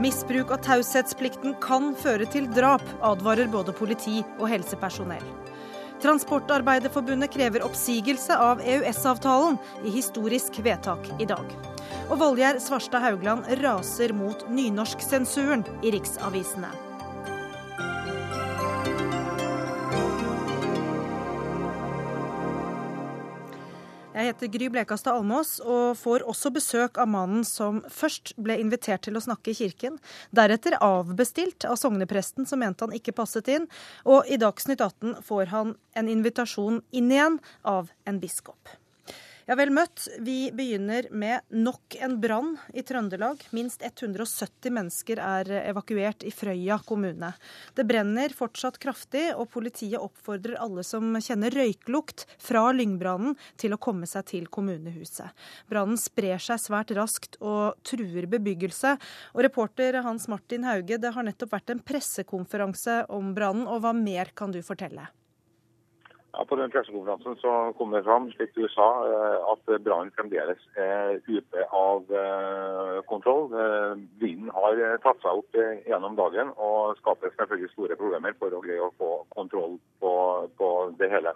Misbruk av taushetsplikten kan føre til drap, advarer både politi og helsepersonell. Transportarbeiderforbundet krever oppsigelse av EØS-avtalen i historisk vedtak i dag. Og Valgjerd Svarstad Haugland raser mot nynorsksensuren i riksavisene. Jeg heter Gry Blekastad Almås og får også besøk av mannen som først ble invitert til å snakke i kirken, deretter avbestilt av sognepresten som mente han ikke passet inn, og i Dagsnytt 18 får han en invitasjon inn igjen av en biskop. Ja, vel møtt. Vi begynner med nok en brann i Trøndelag. Minst 170 mennesker er evakuert i Frøya kommune. Det brenner fortsatt kraftig, og politiet oppfordrer alle som kjenner røyklukt fra lyngbrannen, til å komme seg til kommunehuset. Brannen sprer seg svært raskt og truer bebyggelse. Og reporter Hans Martin Hauge, det har nettopp vært en pressekonferanse om brannen, og hva mer kan du fortelle? Ja, På den pressekonferansen så kom det fram, slik du sa, eh, at brannen fremdeles er ute av eh, kontroll. Eh, vinden har tatt seg opp gjennom dagen og skaper selvfølgelig store problemer for å greie å få kontroll på, på det hele.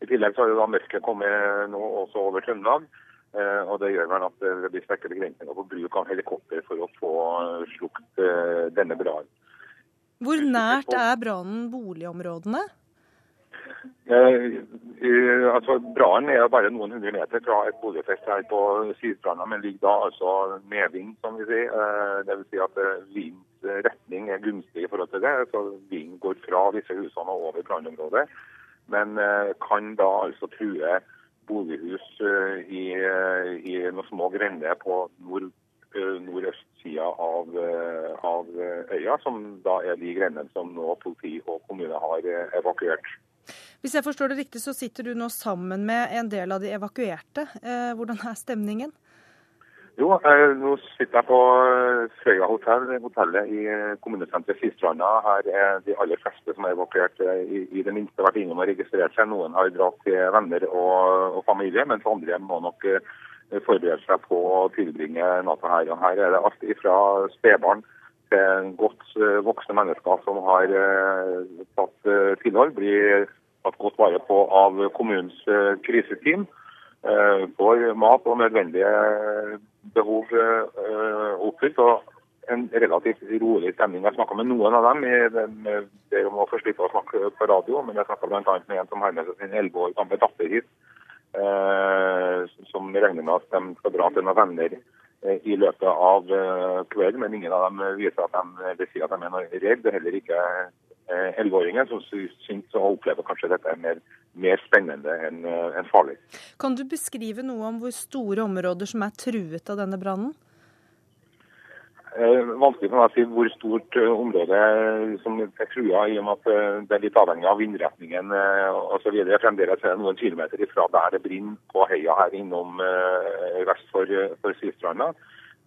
I tillegg så har jo da mørket kommet nå også over Trøndelag. Og Det gjør vel at det blir sterke begrensninger på bruk av helikopter for å få slukt denne brannen. Hvor nært er brannen boligområdene? Eh, altså, Brannen er bare noen hundre meter fra et boligfest her på Sydstranda, men ligger da altså medvind, som vi sier. Eh, vil si at eh, vindens retning er gunstig i forhold til det. så Vinden går fra disse husene og over brannområdet, men eh, kan da altså true bolighus eh, i, eh, i noen små grender på nord, nordøstsida av, av øya, som da er de grendene som nå politi og kommune har evakuert. Hvis jeg forstår det riktig, så sitter du nå sammen med en del av de evakuerte. Eh, hvordan er stemningen? Jo, eh, nå sitter jeg på eh, Frøya hotell, hotellet i kommunesenteret Sistranda. Her er de aller fleste som er evakuert i, i det minste vært innom og registrert seg. Noen har dratt til venner og, og familie, mens andre må nok forberede seg på å tilbringe natta her. Og her er det alt fra spedbarn til godt voksne mennesker som har tatt tilhold, blir tatt godt vare på av kommunens eh, kriseteam. Eh, får mat og nødvendige behov eh, oppfylt. og en relativt rolig stemning. Jeg snakka med noen av dem. Jeg ber om å få slippe å snakke på radio, men jeg snakka bl.a. med en som har med seg sin elleve år gamle datter hit. som regner med at de skal dra til noen venner i løpet av kvelden. Men ingen av dem viser at de, de sier at de er redde. Er heller ikke elleveåringer, som syns å oppleve kanskje dette er mer, mer spennende enn eh, en farlig. Kan du beskrive noe om hvor store områder som er truet av denne brannen? Eh, vanskelig for meg å si hvor stort eh, område som er trua, i og med at det er litt avhengig av vindretningen osv. Fremdeles er det noen kilometer ifra der det brenner på heia her innom eh, vest for, for Sydstranda.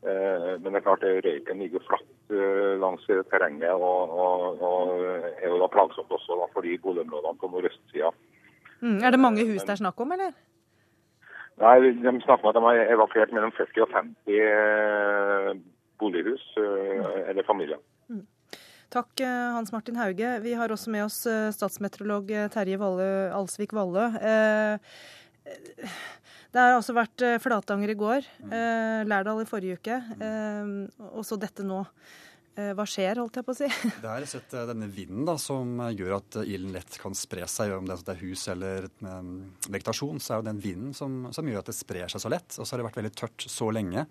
Eh, men det er klart røyken ligger flatt eh, langs terrenget og, og, og er jo da plagsomt også da, for de boligområdene på nordøstsida. Mm, er det mange hus det er snakk om, eller? Nei, De snakker om at de har evakuert mellom 40 og 50 eh, bolighus eller familier. Mm. Takk, Hans Martin Hauge. Vi har også med oss statsmeteorolog Terje Valle, Alsvik Valle. Eh, det har altså vært eh, Flatanger i går, eh, Lærdal i forrige uke, eh, og så dette nå. Hva skjer, holdt jeg på å si? Det er sett denne vinden da, som gjør at ilden lett kan spre seg. Om det er hus eller vegetasjon, så er det den vinden som, som gjør at det sprer seg så lett. Og så har det vært veldig tørt så lenge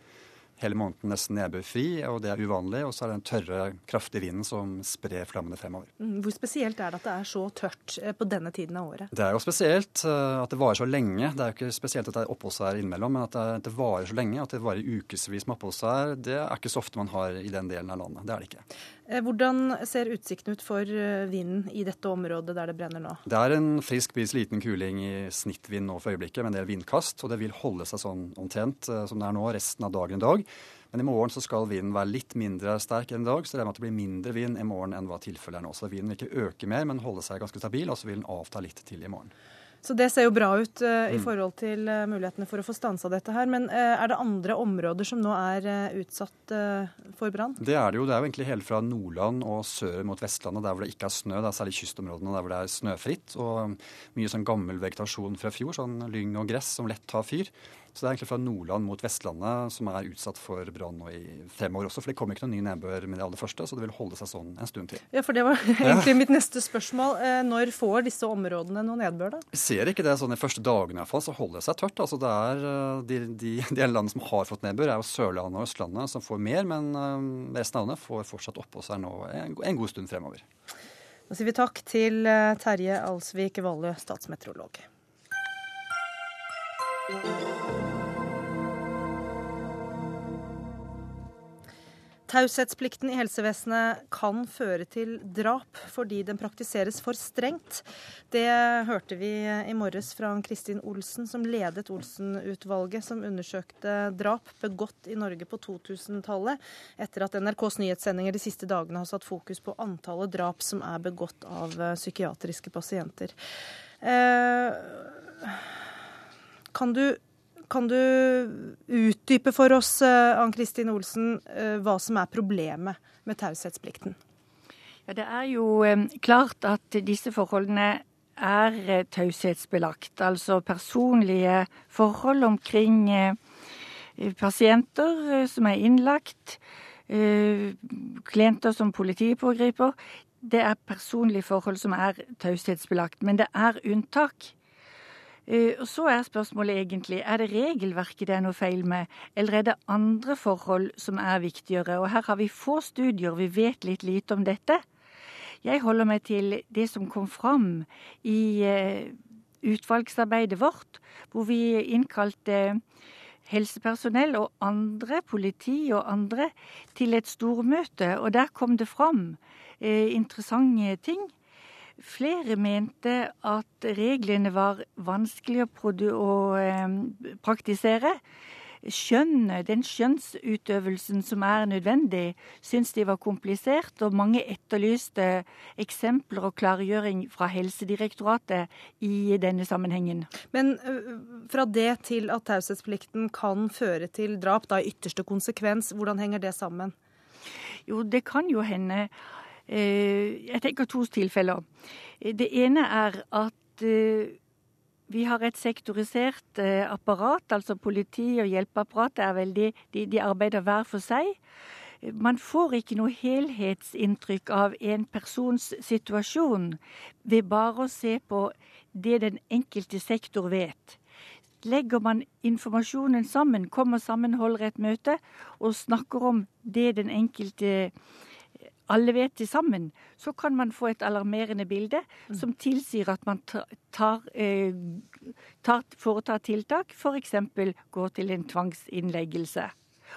hele måneden nesten nedbørfri, og det er uvanlig. Og så er det den tørre, kraftige vinden som sprer flammene fremover. Mm, hvor spesielt er det at det er så tørt eh, på denne tiden av året? Det er jo spesielt eh, at det varer så lenge. Det er jo ikke spesielt at det er oppholdsvær innimellom, men at det, det, varer så lenge. At det varer ukevis med oppholdsvær, det er ikke så ofte man har i den delen av landet. Det er det ikke. Eh, hvordan ser utsikten ut for vinden i dette området der det brenner nå? Det er en frisk bris, liten kuling i snittvind nå for øyeblikket, med en del vindkast. Og det vil holde seg sånn omtrent som det er nå resten av dagen i dag. Men i morgen så skal vinden være litt mindre sterk enn i dag, så det er med at det blir mindre vind i morgen enn hva tilfellet er nå. Så vinden vil ikke øke mer, men holde seg ganske stabil, og så vil den avta litt til i morgen. Så det ser jo bra ut uh, i mm. forhold til uh, mulighetene for å få stansa dette her. Men uh, er det andre områder som nå er utsatt for brann? Det er det jo. Det er jo egentlig hele fra Nordland og sør mot Vestlandet, der hvor det ikke er snø. Det er særlig kystområdene der hvor det er snøfritt. Og mye sånn gammel vegetasjon fra fjor, sånn lyng og gress som lett tar fyr. Så det er egentlig fra Nordland mot Vestlandet som er utsatt for brann nå i fem år også. For det kommer ikke noen ny nedbør med det aller første, så det vil holde seg sånn en stund til. Ja, for det var egentlig mitt neste spørsmål. Eh, når får disse områdene noe nedbør, da? Vi ser ikke det sånn de første dagene iallfall, så holder det seg tørt. Altså det er eh, de, de, de landene som har fått nedbør, er jo Sørlandet og Østlandet som får mer, men eh, resten av landet får fortsatt oppå seg nå en, en god stund fremover. Da sier vi takk til Terje Alsvik Vallø, statsmeteorolog. Taushetsplikten i helsevesenet kan føre til drap fordi den praktiseres for strengt. Det hørte vi i morges fra Kristin Olsen, som ledet Olsen-utvalget som undersøkte drap begått i Norge på 2000-tallet, etter at NRKs nyhetssendinger de siste dagene har satt fokus på antallet drap som er begått av psykiatriske pasienter. Eh, kan du kan du utdype for oss, eh, Ann Kristin Olsen, eh, hva som er problemet med taushetsplikten? Ja, det er jo eh, klart at disse forholdene er taushetsbelagt. Altså personlige forhold omkring pasienter som er innlagt, klienter som politiet pågriper. Det er personlige forhold som er taushetsbelagt. Men det er unntak. Eh, og Så er spørsmålet egentlig er det regelverket det er noe feil med, eller er det andre forhold som er viktigere. Og Her har vi få studier, vi vet litt lite om dette. Jeg holder meg til det som kom fram i eh, utvalgsarbeidet vårt, hvor vi innkalte helsepersonell og andre, politi og andre, til et stormøte. Og der kom det fram eh, interessante ting. Flere mente at reglene var vanskelig å, praktisere. Skjønnet, den skjønnsutøvelsen som er nødvendig, syns de var komplisert, og mange etterlyste eksempler og klargjøring fra Helsedirektoratet i denne sammenhengen. Men fra det til at taushetsplikten kan føre til drap, da i ytterste konsekvens, hvordan henger det sammen? Jo, det kan jo hende jeg tenker to tilfeller. Det ene er at eh, vi har et sektorisert eh, apparat, altså politi og hjelpeapparat er veldig de, de, arbeider hver for seg. Man får ikke noe helhetsinntrykk av en persons situasjon ved bare å se på det den enkelte sektor vet. Legger man informasjonen sammen, kommer sammen, holder et møte og snakker om det den enkelte alle vet til sammen, så kan man få et alarmerende bilde mm. som tilsier at man tar, eh, tar, foretar tiltak, f.eks. går til en tvangsinnleggelse.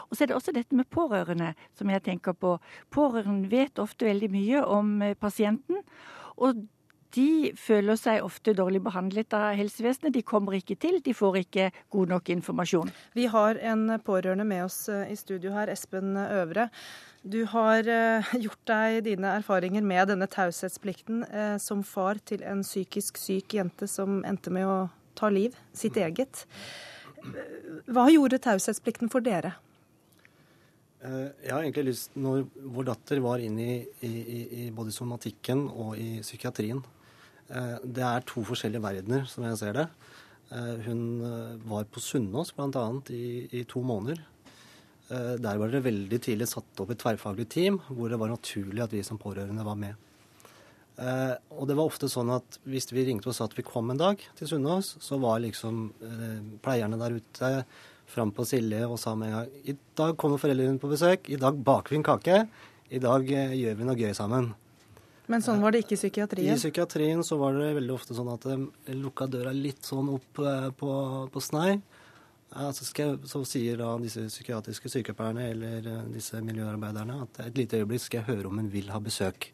Og så er det også dette med pårørende som jeg tenker på. Pårørende vet ofte veldig mye om eh, pasienten. og de føler seg ofte dårlig behandlet av helsevesenet. De kommer ikke til, de får ikke god nok informasjon. Vi har en pårørende med oss eh, i studio her, Espen Øvre. Du har eh, gjort deg dine erfaringer med denne taushetsplikten eh, som far til en psykisk syk jente som endte med å ta liv, sitt eget. Hva gjorde taushetsplikten for dere? Eh, jeg har egentlig lyst, når Vår datter var inne i, i, i både somatikken og i psykiatrien. Det er to forskjellige verdener, som jeg ser det. Hun var på Sunnaas bl.a. I, i to måneder Eh, der var det veldig tidlig satt opp et tverrfaglig team hvor det var naturlig at vi som pårørende var med. Eh, og det var ofte sånn at hvis vi ringte og sa at vi kom en dag til Sunnaas, så var liksom eh, pleierne der ute fram på Silje og sa med en gang i dag kommer foreldrene på besøk, i dag baker vi en kake, i dag gjør vi noe gøy sammen. Men sånn var det ikke i psykiatrien? I psykiatrien så var det veldig ofte sånn at de lukka døra litt sånn opp på, på snei. Så, jeg, så, sier da disse psykiatriske sykepleierne eller eh, disse miljøarbeiderne at et lite øyeblikk skal jeg høre om hun vil ha besøk.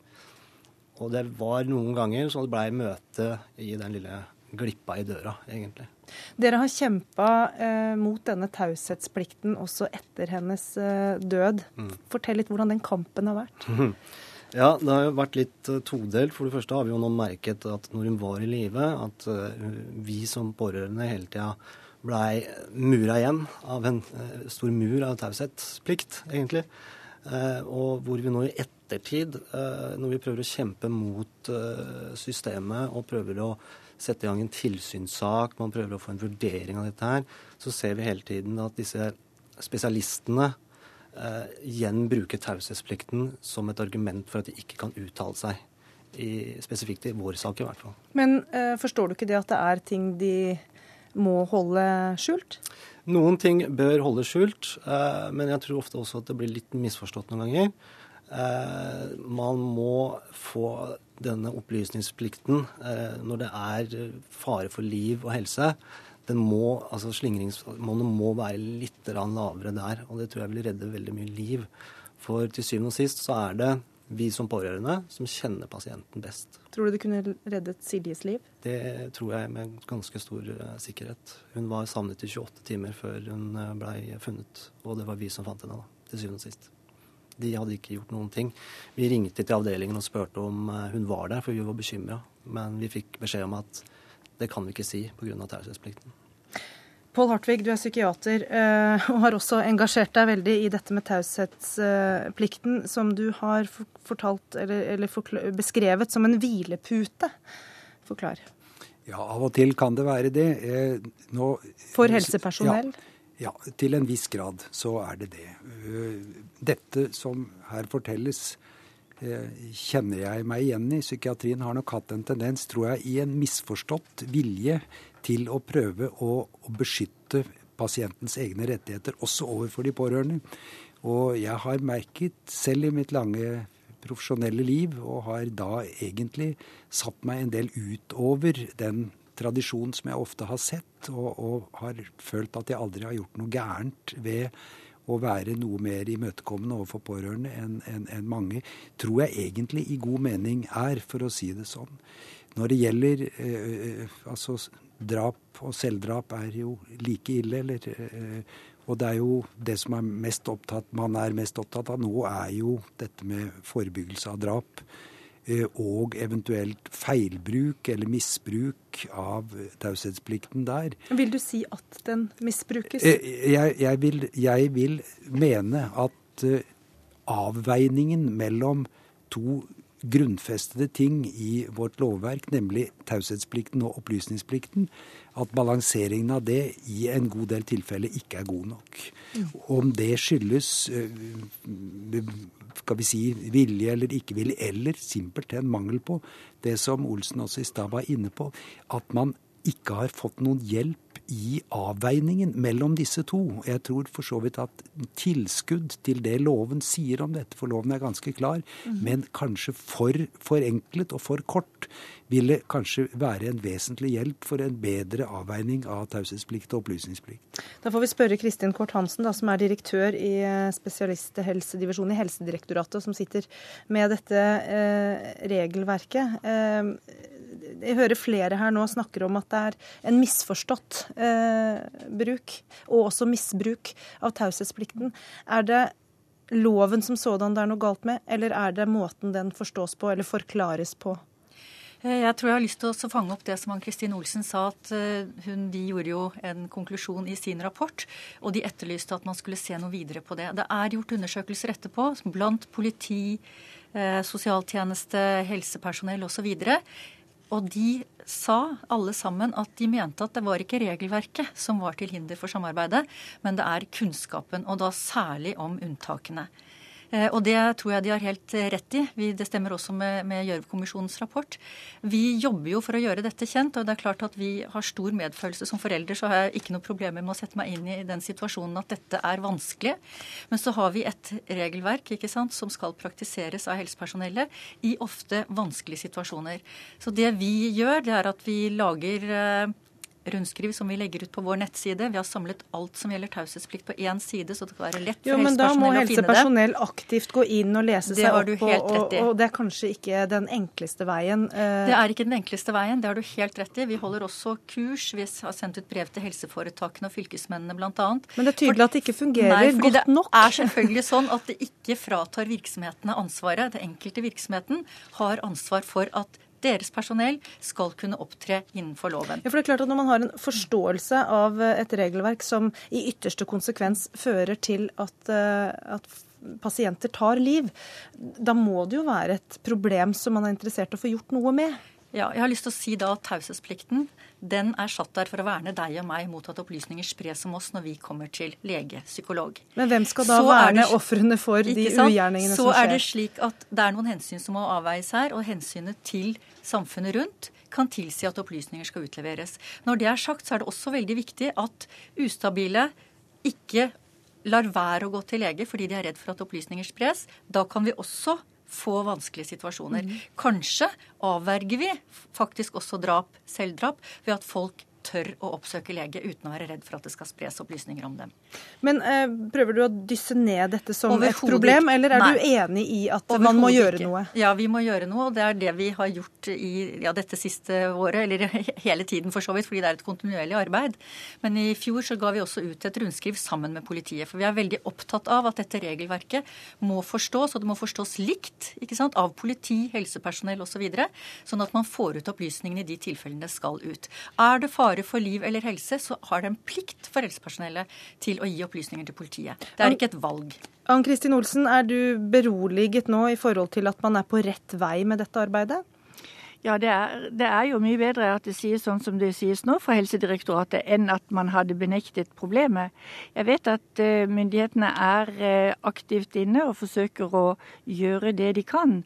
Og det var noen ganger så det blei møte i den lille glippa i døra, egentlig. Dere har kjempa eh, mot denne taushetsplikten også etter hennes eh, død. Mm. Fortell litt hvordan den kampen har vært. Ja, det har jo vært litt uh, todelt. For det første har vi jo nå merket at når hun var i live, at uh, vi som pårørende hele tida blei mura igjen av en uh, stor mur av taushetsplikt, egentlig. og hvor vi nå i ettertid, når vi prøver å kjempe mot systemet og prøver å sette i gang en tilsynssak, man prøver å få en vurdering av dette her, så ser vi hele tiden at disse spesialistene uh, igjen bruke taushetsplikten som et argument for at de ikke kan uttale seg. I, spesifikt i vår sak, i hvert fall. Men uh, forstår du ikke det at det er ting de må holde skjult? Noen ting bør holde skjult, uh, men jeg tror ofte også at det blir litt misforstått noen ganger. man må få denne opplysningsplikten når det er fare for liv og helse den må, altså Slingringsmonnet må være litt lavere der. Og det tror jeg vil redde veldig mye liv. For til syvende og sist så er det vi som pårørende som kjenner pasienten best. Tror du det kunne reddet Siljes liv? Det tror jeg med ganske stor uh, sikkerhet. Hun var savnet i 28 timer før hun eh, blei funnet. Og det var vi som fant henne, da, til syvende og sist. De hadde ikke gjort noen ting. Vi ringte til avdelingen og spurte om uh, hun var der, for vi var bekymra. Men vi fikk beskjed om at det kan vi ikke si pga. taushetsplikten. Pål Hartvig, du er psykiater eh, og har også engasjert deg veldig i dette med taushetsplikten, som du har fortalt, eller, eller beskrevet som en hvilepute. Forklar. Ja, av og til kan det være det. Eh, nå, For helsepersonell? Ja, ja, til en viss grad så er det det. Eh, dette som her fortelles, kjenner jeg meg igjen i. Psykiatrien har nok hatt en tendens, tror jeg, i en misforstått vilje til å prøve å, å beskytte pasientens egne rettigheter, også overfor de pårørende. Og jeg har merket, selv i mitt lange profesjonelle liv, og har da egentlig satt meg en del utover den tradisjonen som jeg ofte har sett, og, og har følt at jeg aldri har gjort noe gærent ved å være noe mer imøtekommende overfor pårørende enn en, en mange, tror jeg egentlig i god mening er, for å si det sånn. Når det gjelder eh, altså drap og selvdrap er jo like ille, eller eh, Og det er jo det som er mest opptatt, man er mest opptatt av nå, er jo dette med forebyggelse av drap. Eh, og eventuelt feilbruk eller misbruk av taushetsplikten der. Vil du si at den misbrukes? Eh, jeg, jeg, vil, jeg vil, mene at avveiningen mellom to grunnfestede ting i vårt lovverk, nemlig taushetsplikten og opplysningsplikten, at balanseringen av det i en god del tilfeller ikke er god nok. Om det skyldes eh, skal vi si, vilje eller ikke vilje, eller simpelthen mangel på det som Olsen også i stad var inne på, at man ikke har fått noen hjelp i avveiningen mellom disse to. Jeg tror for så vidt at tilskudd til det loven sier om dette, for loven er ganske klar, mm. men kanskje for forenklet og for kort, ville kanskje være en vesentlig hjelp for en bedre avveining av taushetsplikt og opplysningsplikt. Da får vi spørre Kristin Kort Hansen, da, som er direktør i spesialisthelsedivisjonen spesialisthelsedivison i Helsedirektoratet, som sitter med dette eh, regelverket. Eh, jeg hører flere her nå snakker om at det er en misforstått eh, bruk, og også misbruk, av taushetsplikten. Er det loven som sådan det er noe galt med, eller er det måten den forstås på eller forklares på? Eh, jeg tror jeg har lyst til å fange opp det som Ann-Kristin Olsen sa, at eh, hun, de gjorde jo en konklusjon i sin rapport, og de etterlyste at man skulle se noe videre på det. Det er gjort undersøkelser etterpå blant politi, eh, sosialtjeneste, helsepersonell osv. Og de sa alle sammen at de mente at det var ikke regelverket som var til hinder for samarbeidet, men det er kunnskapen, og da særlig om unntakene. Eh, og det tror jeg de har helt eh, rett i. Det stemmer også med, med Gjørv-kommisjonens rapport. Vi jobber jo for å gjøre dette kjent, og det er klart at vi har stor medfølelse som forelder. Så har jeg ikke noe problemer med å sette meg inn i den situasjonen at dette er vanskelig. Men så har vi et regelverk ikke sant, som skal praktiseres av helsepersonellet i ofte vanskelige situasjoner. Så det vi gjør, det er at vi lager eh, rundskriv som vi legger ut på vår nettside. Vi har samlet alt som gjelder taushetsplikt på én side, så det kan være lett for jo, men Da må helsepersonell å finne det. helsepersonell aktivt gå inn og lese Det seg har opp i. og, og det er kanskje ikke den enkleste veien. eh, Det er ikke den enkleste veien, det har du helt rett i. Vi holder også kurs. Vi har sendt ut brev til helseforetakene og fylkesmennene bl.a. Men det er tydelig at det ikke fungerer Nei, godt nok. Det er selvfølgelig sånn at det ikke fratar virksomhetene ansvaret. Det enkelte virksomheten har ansvar for at deres personell skal kunne opptre innenfor loven. Ja, for det er klart at Når man har en forståelse av eh, et regelverk som i ytterste konsekvens fører til at, eh, at pasienter tar liv, da må det jo være et problem som man er interessert i å få gjort noe med. Ja, jeg har lyst til å si da at Taushetsplikten den er satt der for å verne deg og meg mot at opplysninger spres om oss når vi kommer til lege, psykolog. Men hvem skal da Så er verne ofrene for de ugjerningene Så som skjer? Så er det slik at det er noen hensyn som må avveies her, og hensynet til samfunnet rundt kan tilsi at opplysninger skal utleveres. Når det er sagt, så er det også veldig viktig at ustabile ikke lar være å gå til lege fordi de er redd for at opplysninger spres. Da kan vi også få vanskelige situasjoner. Kanskje avverger vi faktisk også drap, selvdrap, ved at folk tør å oppsøke lege uten å være redd for at det skal spres opplysninger om dem. Men eh, prøver du å dysse ned dette som et problem, ikke. eller er du enig i at man må gjøre ikke. noe? Ja, vi må gjøre noe. og Det er det vi har gjort i ja, dette siste året, eller hele tiden for så vidt, fordi det er et kontinuerlig arbeid. Men i fjor så ga vi også ut et rundskriv sammen med politiet. For vi er veldig opptatt av at dette regelverket må forstås, og det må forstås likt ikke sant, av politi, helsepersonell osv. Så videre, sånn at man får ut opplysningene i de tilfellene det skal ut. Er det fare for liv eller helse, så har det en plikt for helsepersonellet til å gi opplysninger til politiet. Det er ikke et valg. Ann Kristin Olsen, er du beroliget nå i forhold til at man er på rett vei med dette arbeidet? Ja, det er, det er, jo mye bedre at det sies sånn som det sies nå fra Helsedirektoratet, enn at man hadde benektet problemet. Jeg vet at uh, myndighetene er uh, aktivt inne og forsøker å gjøre det de kan.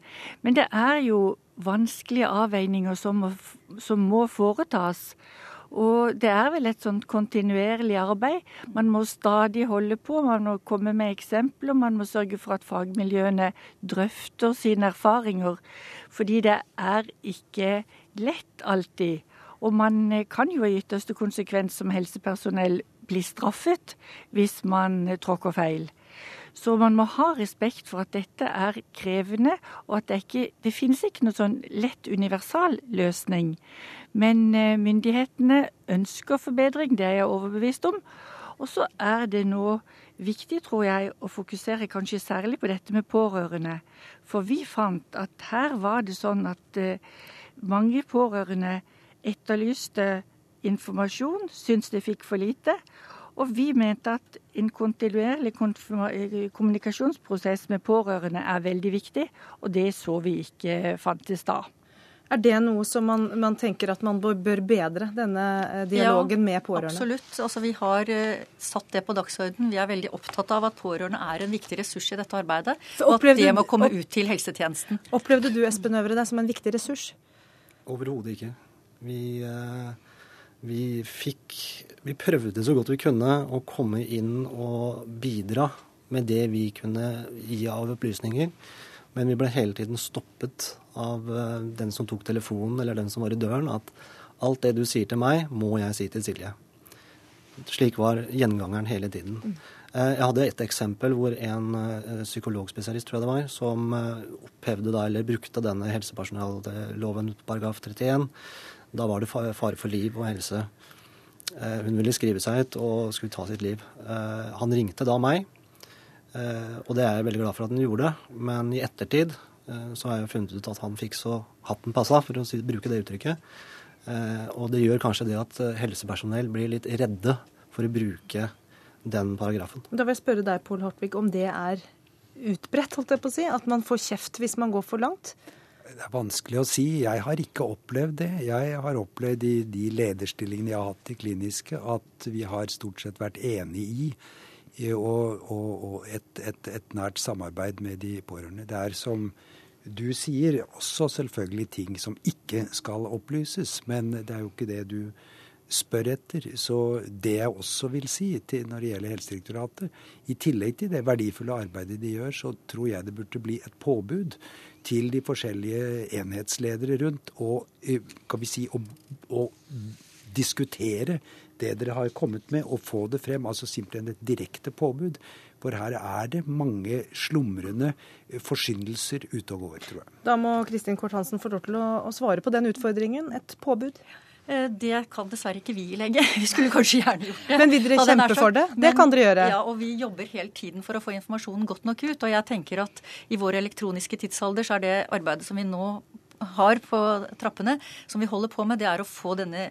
Men det er jo vanskelige avveininger som må, som må foretas. Og det er vel et sånt kontinuerlig arbeid. Man må stadig holde på, man må komme med eksempler, man må sørge for at fagmiljøene drøfter sine erfaringer. Fordi det er ikke lett alltid. Og man kan jo i ytterste konsekvens som helsepersonell bli straffet hvis man tråkker feil. Så man må ha respekt for at dette er krevende, og at det ikke det finnes ikke noen sånn lett universal løsning. Men myndighetene ønsker forbedring, det er jeg overbevist om. Og så er det nå viktig, tror jeg, å fokusere kanskje særlig på dette med pårørende. For vi fant at her var det sånn at mange pårørende etterlyste informasjon, syntes de fikk for lite. Og vi mente at en kontinuerlig kommunikasjonsprosess med pårørende er veldig viktig, og det så vi ikke fantes da. Er det noe som man, man tenker at man bør bedre, denne dialogen ja, med pårørende? Absolutt. Altså, vi har uh, satt det på dagsordenen. Vi er veldig opptatt av at pårørende er en viktig ressurs i dette arbeidet. Og at det må komme ut til helsetjenesten. Opplevde du Espen Øvre det som en viktig ressurs? Overhodet ikke. Vi, uh, vi fikk Vi prøvde så godt vi kunne å komme inn og bidra med det vi kunne gi av opplysninger. Men vi ble hele tiden stoppet av den som tok telefonen eller den som var i døren, at alt det du sier til meg, må jeg si til Silje. Slik var gjengangeren hele tiden. Jeg hadde et eksempel hvor en psykologspesialist, tror jeg det var, som opphevde da, eller brukte denne helsepersonelloven paragraf 31. Da var det fare for liv og helse. Hun ville skrive seg ut og skulle ta sitt liv. Han ringte da meg. Uh, og det er jeg veldig glad for at han gjorde. Men i ettertid så har jeg funnet ut at han fikk så hatten passa, for å bruke det uttrykket. Og det gjør kanskje det at helsepersonell blir litt redde for å bruke den paragrafen. Da vil jeg spørre deg, Pål Hartvig, om det er utbredt, holdt jeg på å si? At man får kjeft hvis man går for langt? Det er vanskelig å si. Jeg har ikke opplevd det. Jeg har opplevd i de lederstillingene jeg har hatt i kliniske, at vi har stort sett vært enig i og, og, og et, et, et, nært samarbeid med de pårørende. Det er som du sier, også selvfølgelig ting som ikke skal opplyses. Men det er jo ikke det du spør etter. Så det jeg også vil si til, når det gjelder Helsedirektoratet, i tillegg til det verdifulle arbeidet de gjør, så tror jeg det burde bli et påbud til de forskjellige enhetsledere rundt og, kan vi si, å, diskutere det dere har kommet med, og få det frem. Altså simpelthen et direkte påbud. For her er det mange slumrende forsyndelser ute og går, tror jeg. Da må Kristin Kort Hansen få lov til å svare på den utfordringen. Et påbud? Eh, det kan dessverre ikke vi legge. Vi skulle kanskje gjerne gjort det. Men vil dere kjempe for det? Det kan dere gjøre. Ja, og vi jobber hele tiden for å få informasjonen godt nok ut. Og jeg tenker at i vår elektroniske tidsalder så er det arbeidet som vi nå har på trappene, som vi holder på med, det er å få denne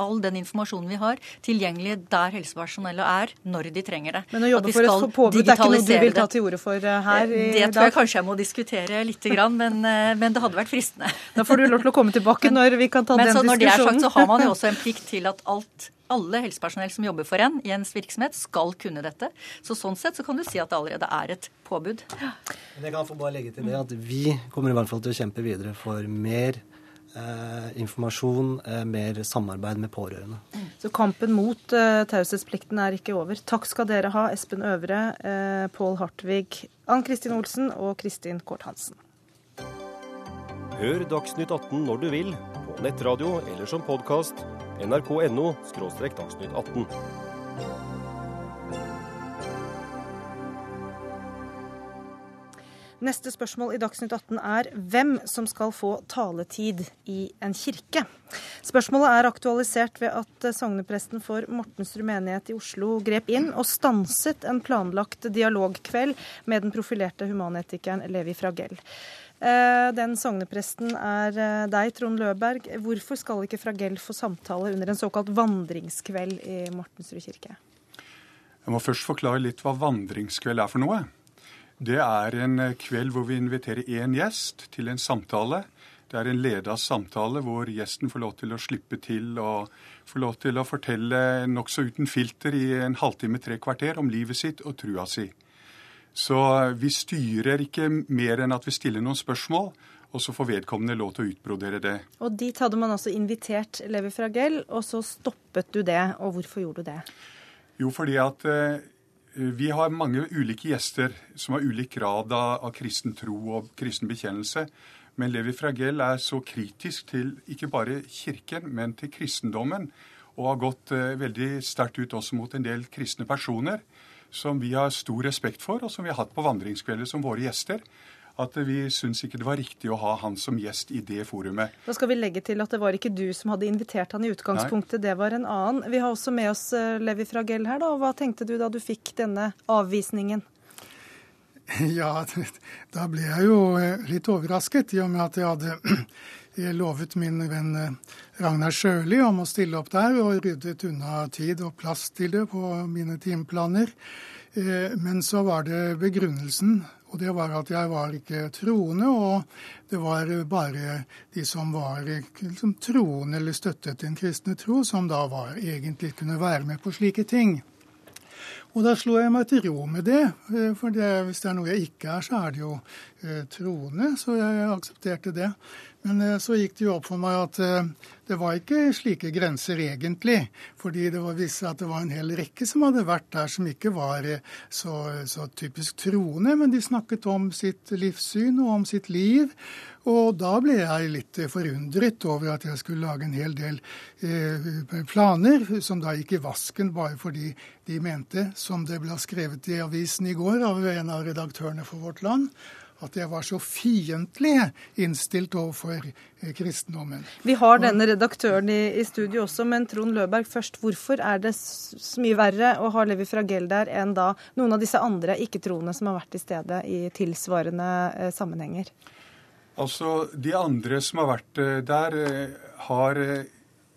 all den informasjonen vi har, tilgjengelig der helsepersonellet er, når de trenger det. Men å jobbe for et påbud er ikke noe du vil ta til orde for eh, her i dag? Det tror jeg kanskje jeg må diskutere litt, men, eh, men, det hadde vært fristende. Da får du lov til å komme tilbake men, når vi kan ta den diskusjonen. Men når det er sagt, så har man jo også en plikt til at alt alle helsepersonell som jobber for en i ens virksomhet, skal kunne dette. Så Sånn sett så kan du si at det allerede er et påbud. Men jeg kan få bare legge til det at Vi kommer i hvert fall til å kjempe videre for mer eh, informasjon, eh, mer samarbeid med pårørende. Så kampen mot eh, taushetsplikten er ikke over. Takk skal dere ha, Espen Øvre, eh, Pål Hartvig, Ann Kristin Olsen og Kristin Kort Hansen. Hør Dagsnytt 18 når du vil, på nettradio eller som podkast. nrk.no – dagsnytt 18. Neste spørsmål i Dagsnytt 18 er hvem som skal få taletid i en kirke. Spørsmålet er aktualisert ved at sognepresten for Mortensrud menighet i Oslo grep inn og stanset en planlagt dialogkveld med den profilerte humanetikeren Levi Fragell. Eh, den sognepresten er eh, deg, Trond Løberg. Hvorfor skal ikke Fragell få samtale under en såkalt vandringskveld i Mortensrud kirke? Jeg må først forklare litt hva vandringskveld er for noe. Det er en eh, kveld hvor vi inviterer én gjest til en samtale. Det er en leda samtale hvor gjesten får lov til å slippe til og får lov til å fortelle nokså uten filter i en halvtime, tre kvarter om livet sitt og trua si. Så eh, vi styrer ikke mer enn at vi stiller noen spørsmål, og så får vedkommende lov til å utbrodere det. Og dit hadde man altså invitert Levi Fragell, og så stoppet du det. Og hvorfor gjorde du det? Jo, fordi at eh, vi har mange ulike gjester som har ulik grad av, kristen tro og kristen bekjennelse. Men Levi Fragell er så kritisk til ikke bare kirken, men til kristendommen. Og har gått eh, veldig sterkt ut også mot en del kristne personer som vi har stor respekt for, og som vi har hatt på vandringskvelder som våre gjester at vi syns ikke det var riktig å ha han som gjest i det forumet. Da skal vi legge til at det var ikke du som hadde invitert han i utgangspunktet, Nei. det var en annen. Vi har også med oss eh, Levi Fragell her, da. Hva tenkte du da du fikk denne avvisningen? Ja, da ble jeg jo eh, litt overrasket, i og med at jeg hadde lovet min venn eh, Ragnar Sjøli om å stille opp der, og ryddet unna tid og plass til det på mine timeplaner. Men så var det begrunnelsen og det var at jeg var ikke troende, og det var bare de som var liksom, troende eller støttet den kristne tro, som da var, egentlig kunne være med på slike ting. Og da slo jeg meg til ro med det, eh, for det, hvis det er noe jeg ikke er, så er det jo eh, troende, så jeg aksepterte det. Men eh, så gikk det jo opp for meg at eh, det var ikke slike grenser egentlig. Fordi det var visst at det var en hel rekke som hadde vært der som ikke var eh, så, så typisk troende, men de snakket om sitt livssyn og om sitt liv. Og da ble jeg litt forundret over at jeg skulle lage en hel del planer som da gikk i vasken bare fordi de mente, som det ble skrevet i avisen i går av en av redaktørene for Vårt Land, at jeg var så fiendtlig innstilt overfor eh, kristendommen. Vi har denne redaktøren i, i, studio også, men Trond Løberg først. Hvorfor er det så mye verre å ha Levi Fragell der enn da noen av disse andre ikke-troende som har vært til stede i tilsvarende eh, sammenhenger? Altså, De andre som har vært eh, der, har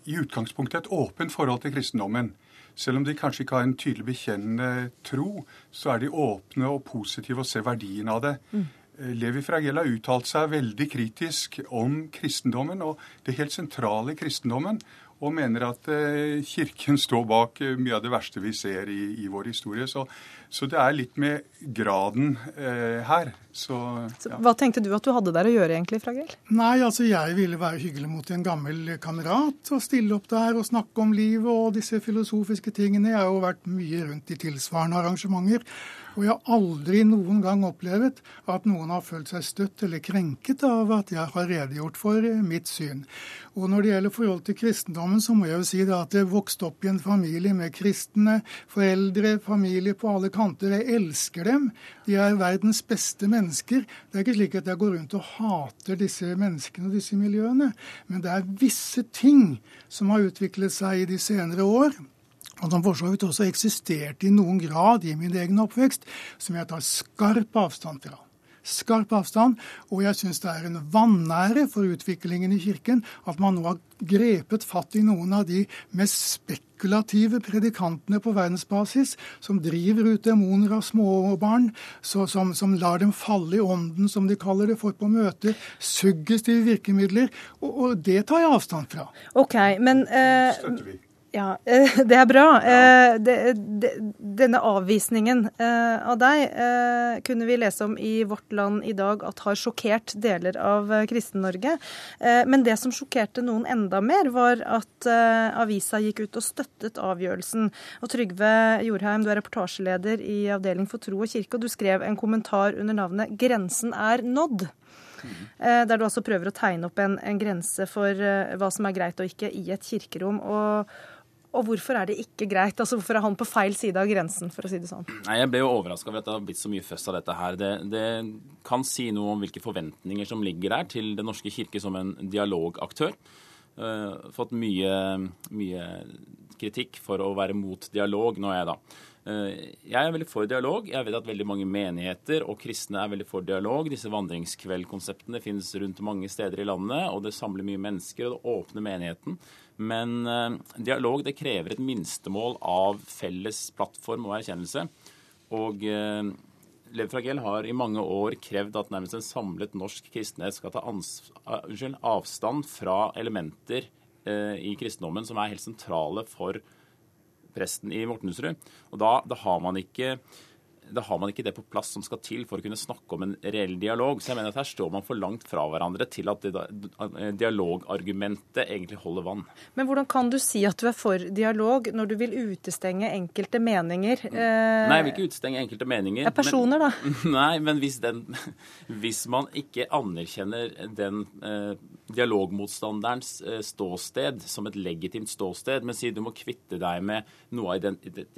i utgangspunktet et åpent forhold til kristendommen. Selv om de kanskje ikke har en tydelig bekjennende tro, så er de åpne og positive og ser verdien av det. Mm. Levi Fragell har uttalt seg veldig kritisk om kristendommen og det helt sentrale i kristendommen, og mener at eh, Kirken står bak eh, mye av det verste vi ser i, i vår historie. Så, så, det er litt med graden eh, her. Så, ja. Hva tenkte du at du hadde der å gjøre, egentlig, Fragell? Nei, altså jeg ville være hyggelig mot en gammel kamerat og stille opp der og snakke om livet og disse filosofiske tingene. Jeg har jo vært mye rundt i tilsvarende arrangementer. Og jeg har aldri noen gang opplevd at noen har følt seg støtt eller krenket av at jeg har redegjort for mitt syn. Og når det gjelder forhold til kristendommen, så må jeg jo si at jeg vokste opp i en familie med kristne foreldre, familie på alle kanter. Jeg elsker dem. De er verdens beste mennesker. Det er ikke slik at jeg går rundt og hater disse menneskene og disse miljøene. Men det er visse ting som har utviklet seg i de senere år og som for så vidt også eksisterte i noen grad i min egen oppvekst, som jeg tar skarp avstand fra skarp avstand. Og jeg syns det er en vanære for utviklingen i Kirken at man nå har grepet fatt i noen av de mest spekulative predikantene på verdensbasis, som driver ut demoner av småbarn, som, som, lar dem falle i ånden, som de kaller det, for på møter. Suggestive virkemidler. Og, og det tar jeg avstand fra. Ok, men... Eh, ja, eh, det er bra. Ja. Eh, denne avvisningen eh, av deg kunne vi lese om i Vårt Land i dag at har sjokkert deler av Kristen-Norge. Men det som sjokkerte noen enda mer, var at avisa gikk ut og støttet avgjørelsen. Og Trygve Jorheim, du er reportasjeleder i Avdeling for tro og kirke, og du skrev en kommentar under navnet 'Grensen er nådd'. Der du altså prøver å tegne opp en, en grense for hva som er greit og ikke i et kirkerom. Og, og hvorfor er det ikke greit? Altså Hvorfor er han på feil side av grensen, for å si det sånn? Nei, Jeg ble jo overraska over at det har blitt så mye føss av dette her. Det, det, kan si noe om hvilke forventninger som ligger der til Den norske kirke som en dialogaktør. Uh, fått mye, mye, kritikk for å være mot dialog nå er jeg da. Uh, jeg er veldig for dialog. Jeg vet at veldig mange menigheter og kristne er veldig for dialog. Disse vandringskveldkonseptene finnes rundt mange steder i landet, og det samler mye mennesker, og det åpner menigheten. Men eh, dialog det krever et minstemål av felles plattform og erkjennelse. Og eh, Lev Fragell har i mange år krevd at nærmest en samlet norsk kristenhet skal ta unnskyld, avstand fra elementer eh, i kristendommen som er helt sentrale for presten i Mortensrud. Og da, da har man ikke da har man ikke det på plass som skal til for å kunne snakke om en reell dialog. Så jeg mener at her står man for langt fra hverandre til at dialogargumentet egentlig holder vann. Men hvordan kan du si at du er for dialog når du vil utestenge enkelte meninger? Eh... Nei, jeg vil ikke utestenge enkelte meninger. Ja, personer, men, da. Nei, men hvis, den, hvis man ikke anerkjenner den eh, dialogmotstanderens eh, ståsted som et legitimt ståsted, men sier du må kvitte deg med noe av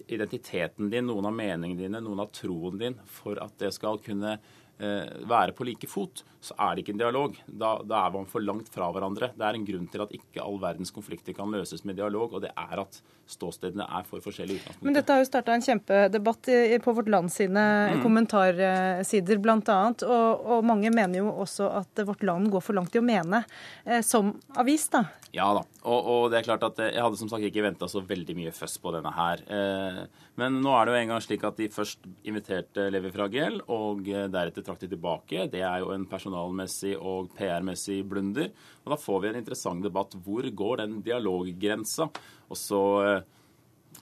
identiteten din, noen av meningene dine, noen av troen din for at det skal kunne være på like fot, så er det ikke en dialog. Da, da, er man for langt fra hverandre. Det er en grunn til at ikke all verdens konflikter kan løses med dialog, og det er at ståstedene er for forskjellige utgangspunkt. Men dette har jo starta en kjempedebatt på Vårt Land sine mm. kommentarsider bl.a. Og, og mange mener jo også at Vårt Land går for langt i å mene, eh, som avis, da. Ja da. Og, og, det er klart at jeg hadde som sagt ikke venta så veldig mye føss på denne her. Eh, men nå er det jo en gang slik at de først inviterte Levi Fragel, og eh, deretter trakk de tilbake. Det er jo en personalmessig og PR-messig blunder. Og da får vi en interessant debatt. Hvor går den dialoggrensa? Og så eh,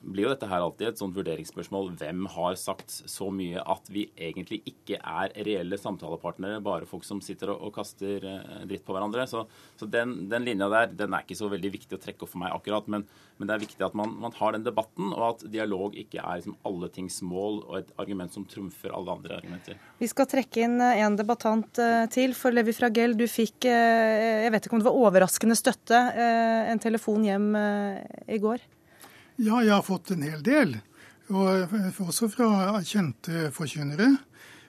blir jo dette her alltid et sånt vurderingsspørsmål. Hvem har sagt så mye at vi egentlig ikke er reelle samtalepartnere, bare folk som sitter og, og kaster uh, dritt på hverandre? Så, så den, den, linja der den er ikke så veldig viktig å trekke opp for meg akkurat. Men, men det er viktig at man, man, har den debatten, og at dialog ikke er liksom alle tings mål og et argument som trumfer alle andre argumenter. Vi skal trekke inn eh, en debattant uh, til. For Levi Fragell, du fikk, jeg vet ikke om det var overraskende støtte, en telefon hjem i går? Ja, jeg har fått en hel del. Og også fra kjente forkynnere.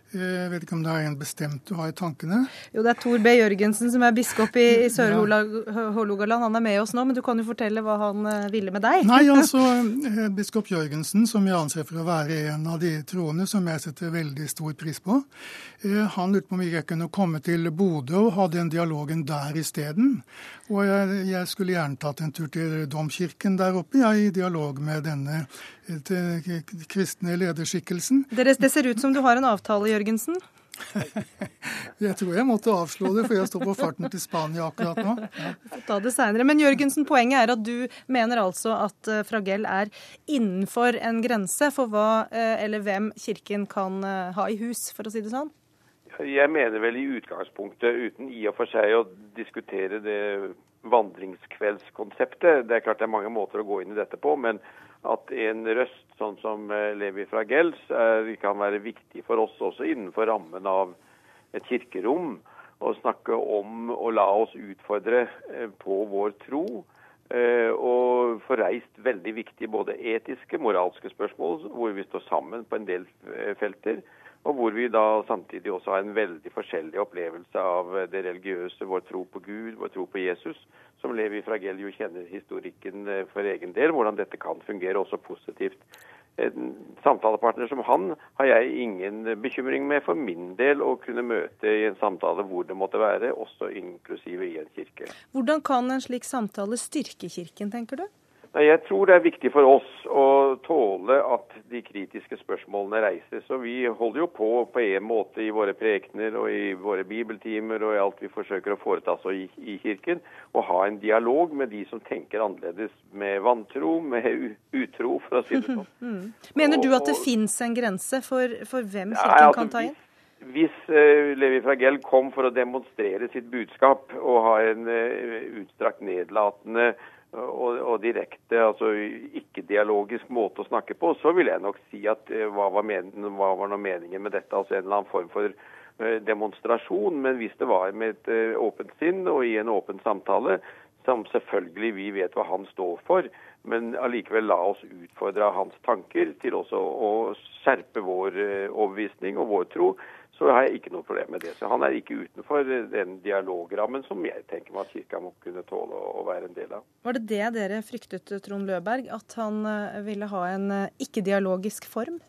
Jeg vet ikke om det er en bestemt du har i tankene? Jo, det er Tor B. Jørgensen som er biskop i, i Sør-Hålogaland. Han er med oss nå, men du kan jo fortelle hva han eh, ville med deg? Nei, altså, eh, biskop Jørgensen, som jeg anser for å være en av de troende som jeg setter veldig stor pris på, eh, han lurte på om jeg kunne komme til Bodø og ha den dialogen der isteden. Og jeg, jeg, skulle gjerne tatt en tur til domkirken der oppe, jeg, i dialog med denne eh, kristne lederskikkelsen. Det, det ser ut som du har en avtale, Jørgensen? jeg tror jeg måtte avslå det, for jeg står på farten til Spania akkurat nå. Ja. Ta det senere. Men Jørgensen, poenget er at du mener altså at eh, Fragell er innenfor en grense for hva eh, eller hvem Kirken kan ha i hus, for å si det sånn? Jeg mener vel i utgangspunktet, uten i og for seg å diskutere det vandringskveldskonseptet Det er klart det er mange måter å gå inn i dette på, men at en røst sånn som eh, Levi fra Gels kan være viktig for oss også innenfor rammen av et kirkerom. Å snakke om å la oss utfordre eh, på vår tro Eh, og få reist veldig viktige både etiske, moralske spørsmål, hvor vi står sammen på en del felter. Og hvor vi da samtidig også har en veldig forskjellig opplevelse av det religiøse, vår tro på Gud, vår tro på Jesus. Som Levi Fragell jo kjenner historikken eh, for egen del, hvordan dette kan fungere også positivt. En samtalepartner som han har jeg ingen bekymring med for min del å kunne møte i en samtale hvor det måtte være, også inklusive i en kirke. Hvordan kan en slik samtale styrke Kirken, tenker du? Jeg tror det er viktig for oss å tåle at de kritiske spørsmålene reises. Og vi holder jo på på en måte i våre prekener og i våre bibeltimer og i alt vi forsøker å foreta oss i, i Kirken, å ha en dialog med de som tenker annerledes, med vantro, med utro, for å si det sånn. Mm. Mener du at det fins en grense for, for hvem Kirken nei, altså, kan ta inn? Hvis uh, Levi Fragell kom for å demonstrere sitt budskap og ha en uh, utstrakt nedlatende og, og direkte, altså ikke-dialogisk måte å snakke på, så vil jeg nok si at uh, hva, var men, hva var meningen med dette? Altså en eller annen form for uh, demonstrasjon. Men hvis det var med et uh, åpent sinn og i en åpen samtale, som selvfølgelig vi vet hva han står for, men allikevel la oss utfordre hans tanker til også å skjerpe vår overbevisning og vår tro, så har jeg ikke noe problem med det. Så han er ikke utenfor den dialogrammen som jeg tenker meg at Kirka må kunne tåle å være en del av. Var det det dere fryktet, Trond Løberg, at han eh, ville ha en eh, ikke-dialogisk form?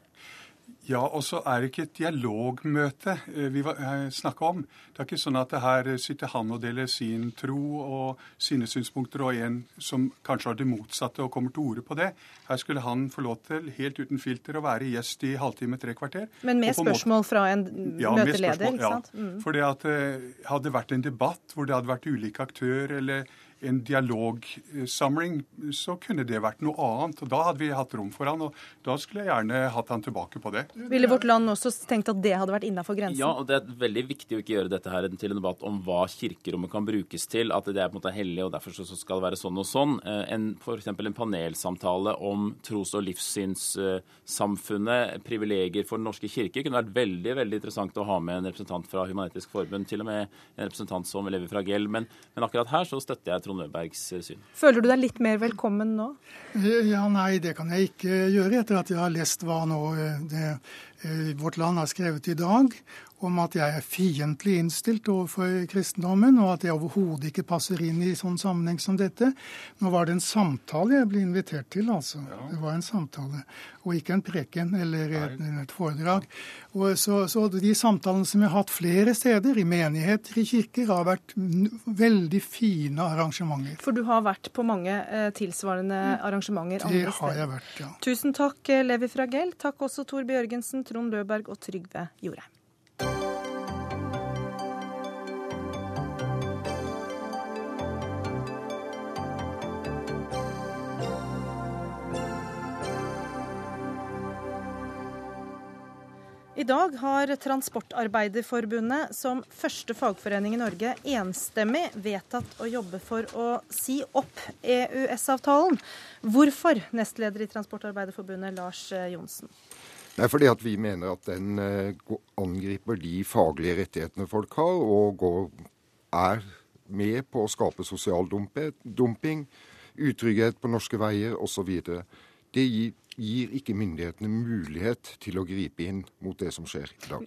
Ja, og så er det ikke et dialogmøte eh, vi eh, snakker om. Det er ikke sånn at her sitter han og deler sin tro og sine synspunkter, og en som kanskje har det motsatte og kommer til orde på det. Her skulle han få lov til, helt uten filter, å være gjest i halvtime, tre kvarter. Men med spørsmål fra en ja, møteleder, ikke sant? Ja. Mm. For det at det eh, hadde vært en debatt hvor det hadde vært ulike aktører eller en dialogsamling, så kunne det vært noe annet. og Da hadde vi hatt rom for han, og da skulle jeg gjerne hatt han tilbake på det. Ville vårt land også tenkt at det hadde vært innafor grensen? Ja, og det er veldig viktig å ikke gjøre dette her til en debatt om hva kirkerommet kan brukes til. At det er på en måte hellig, og derfor så skal det være sånn og sånn. Eh, en, F.eks. en panelsamtale om tros- og livssynssamfunnet, privilegier for Den norske kirke, kunne vært veldig veldig interessant å ha med en representant fra Human-Etisk Forbund, til og med en representant som lever fra Gell. Men, men akkurat her så støtter jeg Trond Løbergs eh, syn. Føler du deg litt mer velkommen nå? Ja, Nei, det kan jeg ikke gjøre etter at jeg har lest hva nå eh, det, eh, Vårt Land har skrevet i dag om at jeg er fiendtlig innstilt overfor kristendommen, og at jeg overhodet ikke passer inn i sånn sammenheng som dette. Nå var det en samtale jeg ble invitert til, altså. Ja. Det var en samtale, og ikke en preken eller et, et foredrag. Og så, så, de samtalene som jeg har hatt flere steder, i menigheter, i kirker, har vært veldig fine arrangementer. For du har vært på mange eh, tilsvarende arrangementer andre steder? Det har jeg vært, ja. Tusen takk, eh, Levi Fragell. Takk også Tor Bjørgensen, Trond Løberg og Trygve Jorheim. I dag har Transportarbeiderforbundet som første fagforening i Norge enstemmig vedtatt å jobbe for å si opp EØS-avtalen. Hvorfor, nestleder i Transportarbeiderforbundet Lars Johnsen? Det er fordi at vi mener at den eh, angriper de faglige rettighetene folk har, og går, er med på å skape sosial dumping, utrygghet på norske veier osv. Det gir gir ikke myndighetene mulighet til å gripe inn mot det som skjer i dag.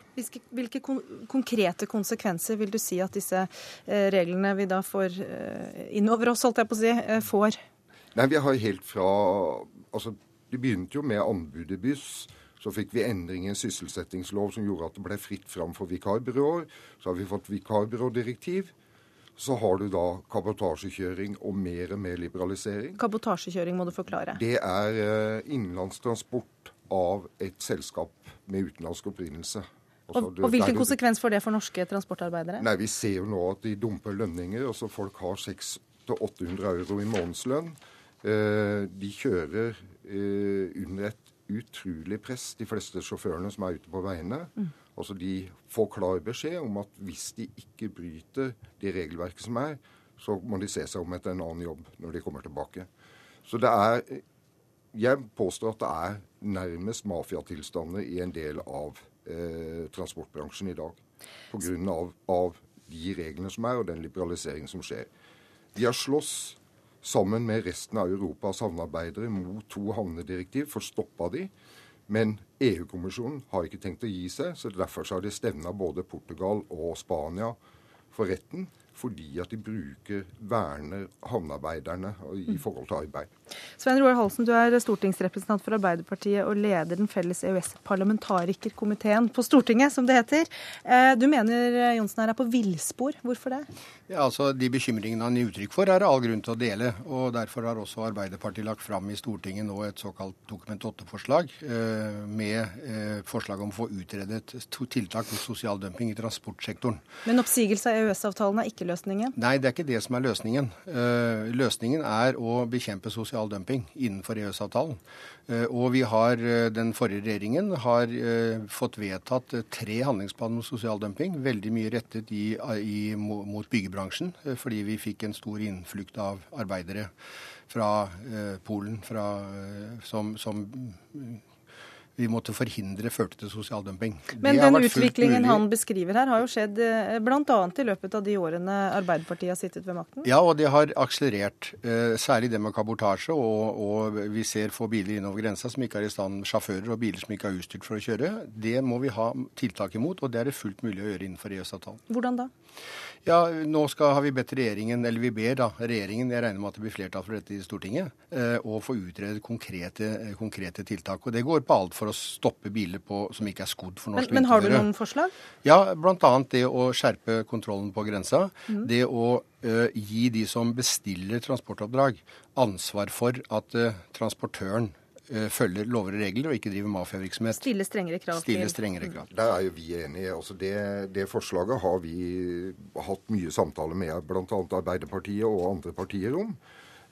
Hvilke konkrete konsekvenser vil du si at disse eh, reglene vi da får eh, innover oss, holdt jeg på å si, eh, får? Nei, vi har helt fra altså Det begynte jo med anbudet Byss. Så fikk vi endring i en sysselsettingslov som gjorde at det ble fritt fram for vikarbyråer. Så har vi fått vikarbyrådirektiv. Så har du da kabotasjekjøring og mer og mer liberalisering. Kabotasjekjøring må du forklare. Det er eh, innenlandstransport av et selskap med utenlandsk opprinnelse. Altså, og, og Hvilken konsekvens får det for norske transportarbeidere? Nei, Vi ser jo nå at de dumper lønninger. altså Folk har 600-800 euro i månedslønn. Eh, de kjører eh, under et utrolig press, de fleste sjåførene som er ute på veiene. Mm. Altså De får klar beskjed om at hvis de ikke bryter det regelverket som er, så må de se seg om etter en annen jobb når de kommer tilbake. Så det er Jeg påstår at det er nærmest mafiatilstander i en del av eh, transportbransjen i dag. Pga. Av, av de reglene som er, og den liberaliseringen som skjer. De har slåss sammen med resten av Europas havnearbeidere mot to havnedirektiv for å stoppe de. Men EU-kommisjonen har ikke tenkt å gi seg, så derfor har de stevna både Portugal og Spania for retten fordi at de bruker, verner havnearbeiderne i forhold til arbeid. Svein Roar Halsen, du er stortingsrepresentant for Arbeiderpartiet og leder den felles EØS-parlamentarikerkomiteen på Stortinget, som det heter. Eh, du mener Johnsen her er på villspor. Hvorfor det? Ja, altså De bekymringene han gir uttrykk for, er det all grunn til å dele. og Derfor har også Arbeiderpartiet lagt fram i Stortinget nå et såkalt Dokument 8-forslag eh, med eh, forslag om å få utredet tiltak mot sosial dumping i transportsektoren. Men oppsigelse av EØS-avtalen er ikke løsningen? Nei, det er ikke det som er løsningen. Eh, løsningen er å bekjempe sosial dumping innenfor EØS-avtalen. Eh, og vi har, eh, Den forrige regjeringen har fått vedtatt tre handlingsplaner mot sosial dumping. Veldig mye rettet i, i, mot byggebransjen, fordi vi fikk en stor innflukt av arbeidere fra Polen fra, som, som vi måtte forhindre førte til sosial dumping. Men den utviklingen han beskriver her, har jo skjedd eh, bl.a. i løpet av de årene Arbeiderpartiet har sittet ved makten? Ja, og det har akselerert. Eh, særlig det med kabotasje. Og, og, vi ser få biler innover grensa som ikke er i stand, sjåfører og biler som ikke er utstyrt for å kjøre. Det må vi ha tiltak imot, og det er det fullt mulig å gjøre innenfor EØS-avtalen. Hvordan da? Ja, nå skal, har vi bedt regjeringen, eller vi ber da regjeringen, jeg regner med at det blir flertall for dette i Stortinget, eh, å få utredet konkrete, konkrete, tiltak. Og det går på alt for å stoppe biler på, som ikke er skodd for norsk vinterføre. Men, men har du noen forslag? Ja, bl.a. det å skjerpe kontrollen på grensa. Mm. Det å uh, gi de som bestiller transportoppdrag, ansvar for at uh, transportøren Eh, følger lover og regler og ikke driver mafiavirksomhet. Stille strengere krav. Stille strengere krav. Der er jo vi enige. Altså det, det, forslaget har vi hatt mye samtaler med bl.a. Arbeiderpartiet og andre partier om.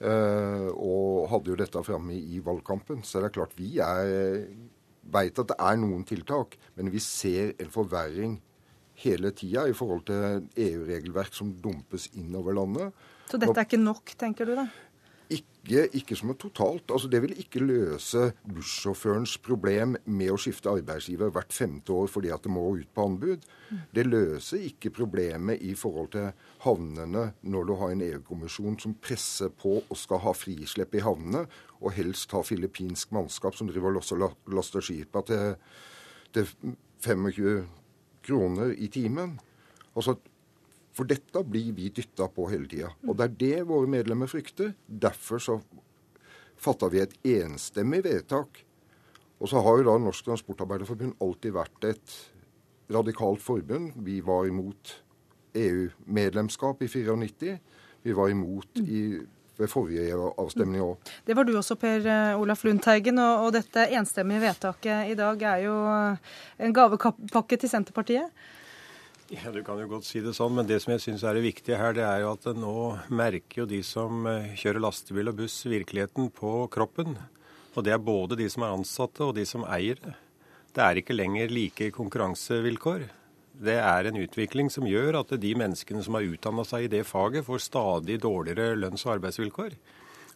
Uh, og hadde jo dette framme i, i valgkampen. Så det er klart vi er veit at det er noen tiltak, men vi ser en forverring hele tida i forhold til EU-regelverk som dumpes innover landet. Så dette er ikke nok, tenker du da? Ikke, ikke som et totalt. Altså, det vil ikke løse bussjåførens problem med å skifte arbeidsgiver hvert femte år fordi at det må ut på anbud. Det løser ikke problemet i forhold til havnene når du har en EU-kommisjon som presser på og skal ha frislepp i havnene, og helst ha filippinsk mannskap som driver og laster skipa til, til 25 kroner i timen. Altså, for dette blir vi dytta på hele tida. Og det er det våre medlemmer frykter. Derfor så fatta vi et enstemmig vedtak. Og så har jo da Norsk Transportarbeiderforbund alltid vært et radikalt forbund. Vi var imot EU-medlemskap i 94. Vi var imot i ved forrige avstemning òg. Det var du også, Per eh, Olaf Lundteigen. Og, og dette enstemmige vedtaket i dag er jo en gavepakke til Senterpartiet. Ja, Du kan jo godt si det sånn, men det som jeg syns er det viktige her, det er jo at nå merker jo de som eh, kjører lastebil og buss virkeligheten på kroppen. Og det er både de som er ansatte og de som eier det. Det er ikke lenger like konkurransevilkår. Det er en utvikling som gjør at de menneskene som har utdanna seg i det faget, får stadig dårligere lønns- og arbeidsvilkår.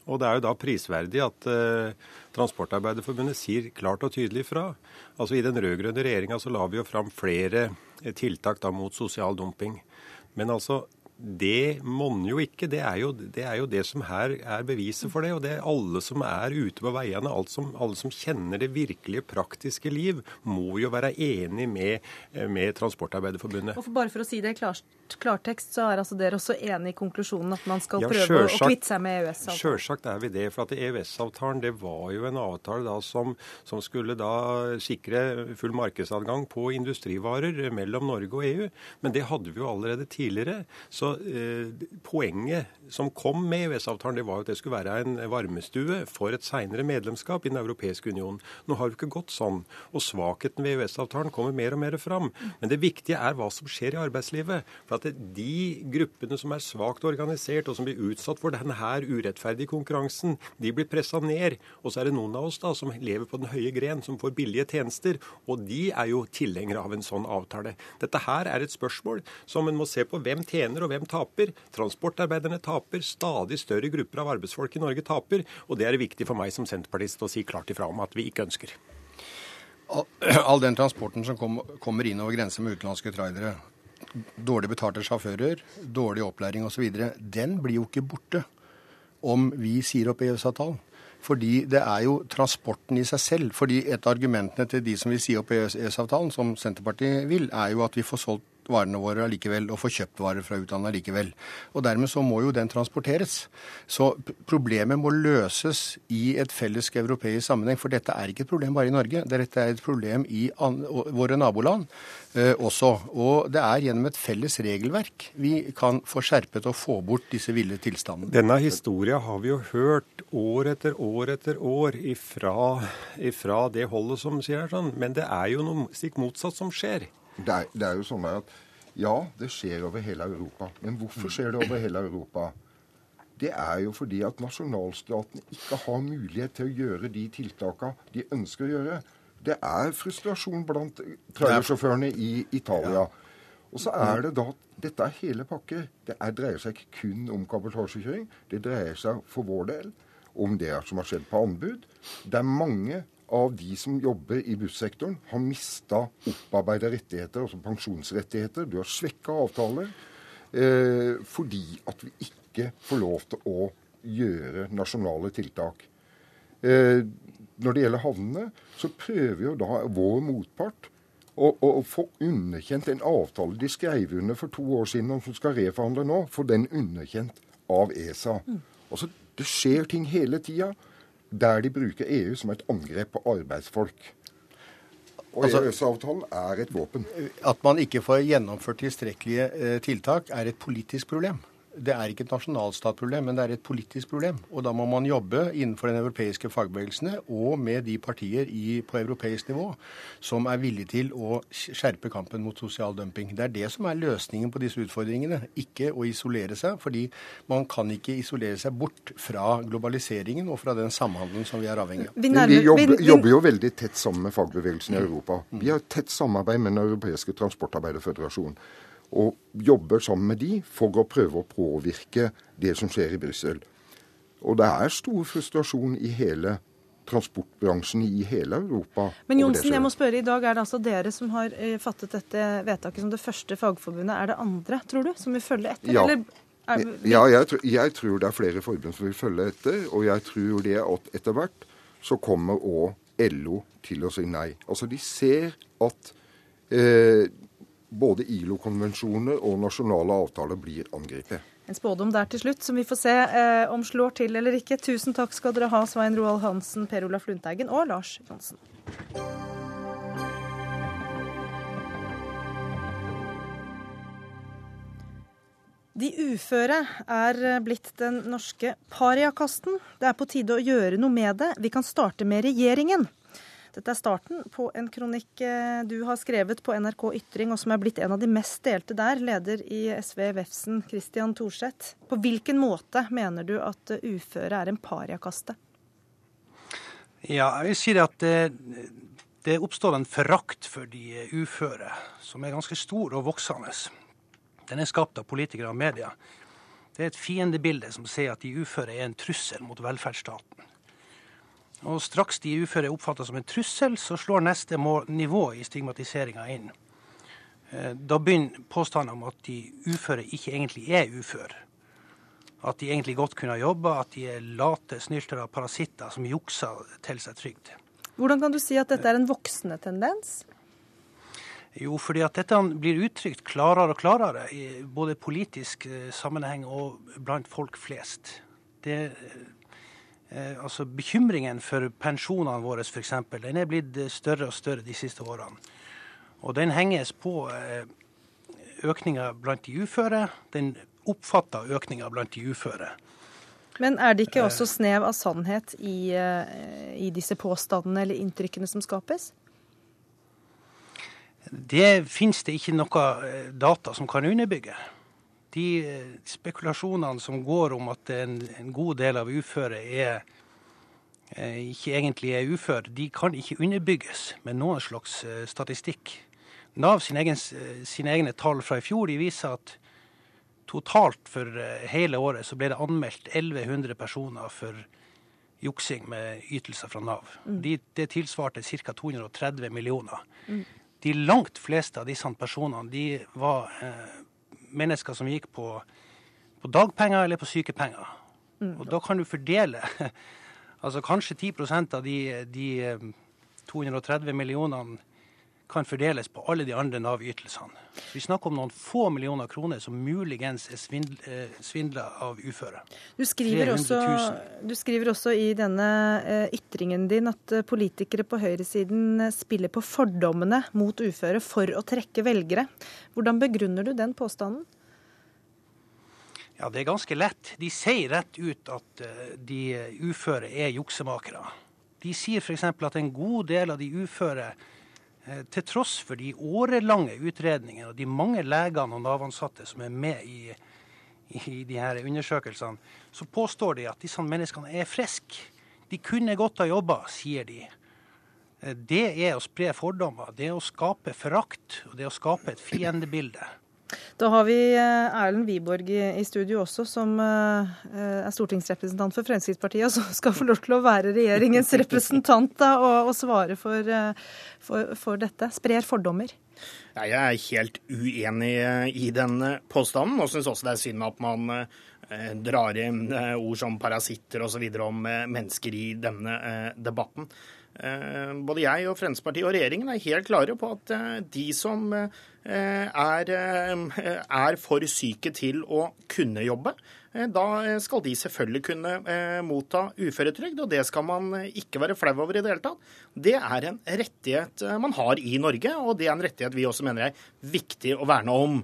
Og det er jo da prisverdig at eh, Transportarbeiderforbundet sier klart og tydelig fra. Altså I den rød-grønne regjeringa så la vi jo fram flere eh, tiltak da mot sosial dumping. Men altså det monner jo ikke. Det er jo, det er jo, det som her er beviset for det. Og det er alle som er ute på veiene, som, alle som kjenner det virkelige praktiske liv, må jo være enig med, med Transportarbeiderforbundet. Og for bare for å si det i klar, klartekst, så er altså dere også enig i konklusjonen at man skal ja, prøve å kvitte seg med EØS-avtalen? Sjølsagt er vi det. For at EØS-avtalen det var jo en avtale da som, som skulle da sikre full markedsadgang på industrivarer mellom Norge og EU. Men det hadde vi jo allerede tidligere. Så så eh, Poenget som kom med EØS-avtalen, det var at det skulle være en varmestue for et seinere medlemskap i Den europeiske union. Nå har det ikke gått sånn. Og svakheten ved EØS-avtalen kommer mer og mer fram. Men det viktige er hva som skjer i arbeidslivet. For at de gruppene som er svakt organisert, og som blir utsatt for denne urettferdige konkurransen, de blir pressa ned. Og så er det noen av oss da som lever på den høye gren, som får billige tjenester. Og de er jo tilhengere av en sånn avtale. Dette her er et spørsmål som en må se på hvem tjener og hvem taper. Transportarbeiderne taper. Stadig større grupper av arbeidsfolk i Norge taper. Og det er viktig for meg som senterpartist å si klart ifra om at vi ikke ønsker. All, all den transporten som kom, kommer inn over grensen med utenlandske trailere, dårlig betalte sjåfører, dårlig opplæring osv., den blir jo ikke borte om vi sier opp EØS-avtalen. Fordi det er jo transporten i seg selv. Fordi et av argumentene til de som vil si opp EØS-avtalen, som Senterpartiet vil, er jo at vi får solgt varene våre allikevel og få kjøpt varer fra utlandet allikevel. Og dermed så må jo den transporteres. Så problemet må løses i et felles europeisk sammenheng. For dette er ikke et problem bare i Norge. Dette er et problem i våre naboland eh, også. Og det er gjennom et felles regelverk vi kan få skjerpet og få bort disse ville tilstandene. Denne historien har vi jo hørt år etter år etter år ifra, ifra det holdet som sier sånn. Men det er jo noe stikk motsatt som skjer. Det er, det er, jo sånn at ja, det skjer over hele Europa. Men hvorfor skjer det over hele Europa? Det er jo fordi at nasjonalstaten ikke har mulighet til å gjøre de tiltakene de ønsker å gjøre. Det er frustrasjon blant trailersjåførene i Italia. Og så er det da Dette er hele pakker. Det er, dreier seg ikke kun om kabotasjekjøring. Det dreier seg for vår del om det som har skjedd på anbud. Det er mange av de som jobber i bussektoren, har mista opparbeida rettigheter, altså pensjonsrettigheter. Du har svekka avtaler eh, fordi at vi ikke får lov til å gjøre nasjonale tiltak. Eh, når det gjelder havnene, så prøver jo da vår motpart å, å, å, få underkjent en avtale de skrev under for to år siden, som skal reforhandle nå, få den underkjent av ESA. Mm. Altså, det skjer ting hele tida der de bruker EU som et angrep på arbeidsfolk. Og altså, EØS-avtalen er et våpen. At man ikke får gjennomført tilstrekkelige eh, tiltak, er et politisk problem det er ikke et nasjonalstatproblem, men det er et politisk problem. Og da må man jobbe innenfor den europeiske fagbevegelsene og med de partier i, på europeisk nivå som er villige til å skjerpe kampen mot sosial dumping. Det er det som er løsningen på disse utfordringene, ikke å isolere seg. Fordi man kan ikke isolere seg bort fra globaliseringen og fra den samhandelen som vi er avhengig av. Vi, vi jobber, jobber, jo veldig tett sammen med fagbevegelsen i Europa. Vi har tett samarbeid med Den europeiske transportarbeiderføderasjonen og jobber sammen med de for å prøve å påvirke det som skjer i Brussel. Og det er stor frustrasjon i hele transportbransjen i hele Europa. Men Jonsen, jeg må spørre, I dag er det altså dere som har eh, fattet dette vedtaket som det første fagforbundet. Er det andre, tror du, som vil følge etter? Ja. Eller vi... Ja, jeg, tror, jeg, tror det er flere forbund som vil følge etter. Og jeg tror det at etter hvert så kommer òg LO til å si nei. Altså de ser at eh, både ILO-konvensjoner og nasjonale avtaler blir angrepet. En spådom der til slutt, som vi får se eh, om slår til eller ikke. Tusen takk skal dere ha, Svein Roald Hansen, Per Olaf Lundteigen og Lars Johnsen. De uføre er blitt den norske pariakasten. Det er på tide å gjøre noe med det. Vi kan starte med regjeringen. Dette er starten på en kronikk eh, du har skrevet på NRK Ytring, og som er blitt en av de mest delte der. Leder i SV Vefsn, Christian Thorseth. På hvilken måte mener du at uføre er en pariakaste? Ja, jeg vil si det at det, det oppstår en forakt for de uføre, som er ganske stor og voksende. Den er skapt av politikere og media. Det er et fiendebilde som sier at de uføre er en trussel mot velferdsstaten. Og straks de uføre er oppfatta som en trussel, så slår neste nivå i stigmatiseringa inn. Eh, da begynner påstanden om at de uføre ikke egentlig er uføre. At de egentlig godt kunne ha jobba, at de er late snyltere parasitter som jukser til seg trygd. Hvordan kan du si at dette er en voksende tendens? Jo, fordi at dette blir uttrykt klarere og klarere i både politisk eh, sammenheng og blant folk flest. Det Eh, altså Bekymringen for pensjonene våre f.eks. den er blitt eh, større og større de siste årene. Og den henges på eh, økninga blant de uføre. Den oppfatta økninga blant de uføre. Men er det ikke også snev av sannhet i, i disse påstandene eller inntrykkene som skapes? Det finnes det ikke noe data som kan underbygge de eh, spekulasjonene som går om at en, en god del av uføre er, eh, ikke egentlig er ufør, de kan ikke underbygges med noen slags eh, statistikk. Nav sine, egen, sine egne tall fra i fjor de viser at totalt for hele året så ble det anmeldt 1100 personer for juksing med ytelser fra Nav. Mm. De, det tilsvarte ca. 230 millioner. Mm. De langt fleste av disse personene de var eh, mennesker som gikk på, på dagpenger eller på sykepenger. Mm. Og da kan du fordele altså kanskje 10% av de, de 230 millionene kan fordeles på alle de andre Nav-ytelsene. Vi snakker om noen få millioner kroner som muligens er svindl, eh, svindla av uføre. Du skriver, også, du skriver, også, i denne eh, ytringen din at eh, politikere på høyresiden spiller på fordommene mot uføre for å trekke velgere. Hvordan begrunner du den påstanden? Ja, Det er ganske lett. De sier rett ut at de uføre er juksemakere. De sier f.eks. at en god del av de uføre til tross for de årelange utredningene og de mange legene og Nav-ansatte som er med i, i de her undersøkelsene, så påstår de at disse menneskene er friske. De kunne godt ha jobba, sier de. Eh, det er å spre fordommer. Det er å skape forakt og det er å skape et fiendebilde. Da har vi eh, Erlend Wiborg i studio også, som eh, er stortingsrepresentant for Fremskrittspartiet, og som skal få lov til å være regjeringens representant da, og, og, svare for, eh, for, for dette. Sprer fordommer. Jeg er helt uenig i den påstanden, og syns også det er synd at man drar inn ord som parasitter osv. om mennesker i denne debatten. Både jeg og Fremskrittspartiet og regjeringen er helt klare på at de som Eh, er, eh, er, for syke til å kunne jobbe, eh, da skal de selvfølgelig kunne motta uføretrygd, og det skal man ikke være flau over i det hele tatt. Det er en rettighet man har i Norge, og det er en rettighet vi også mener er viktig å verne om.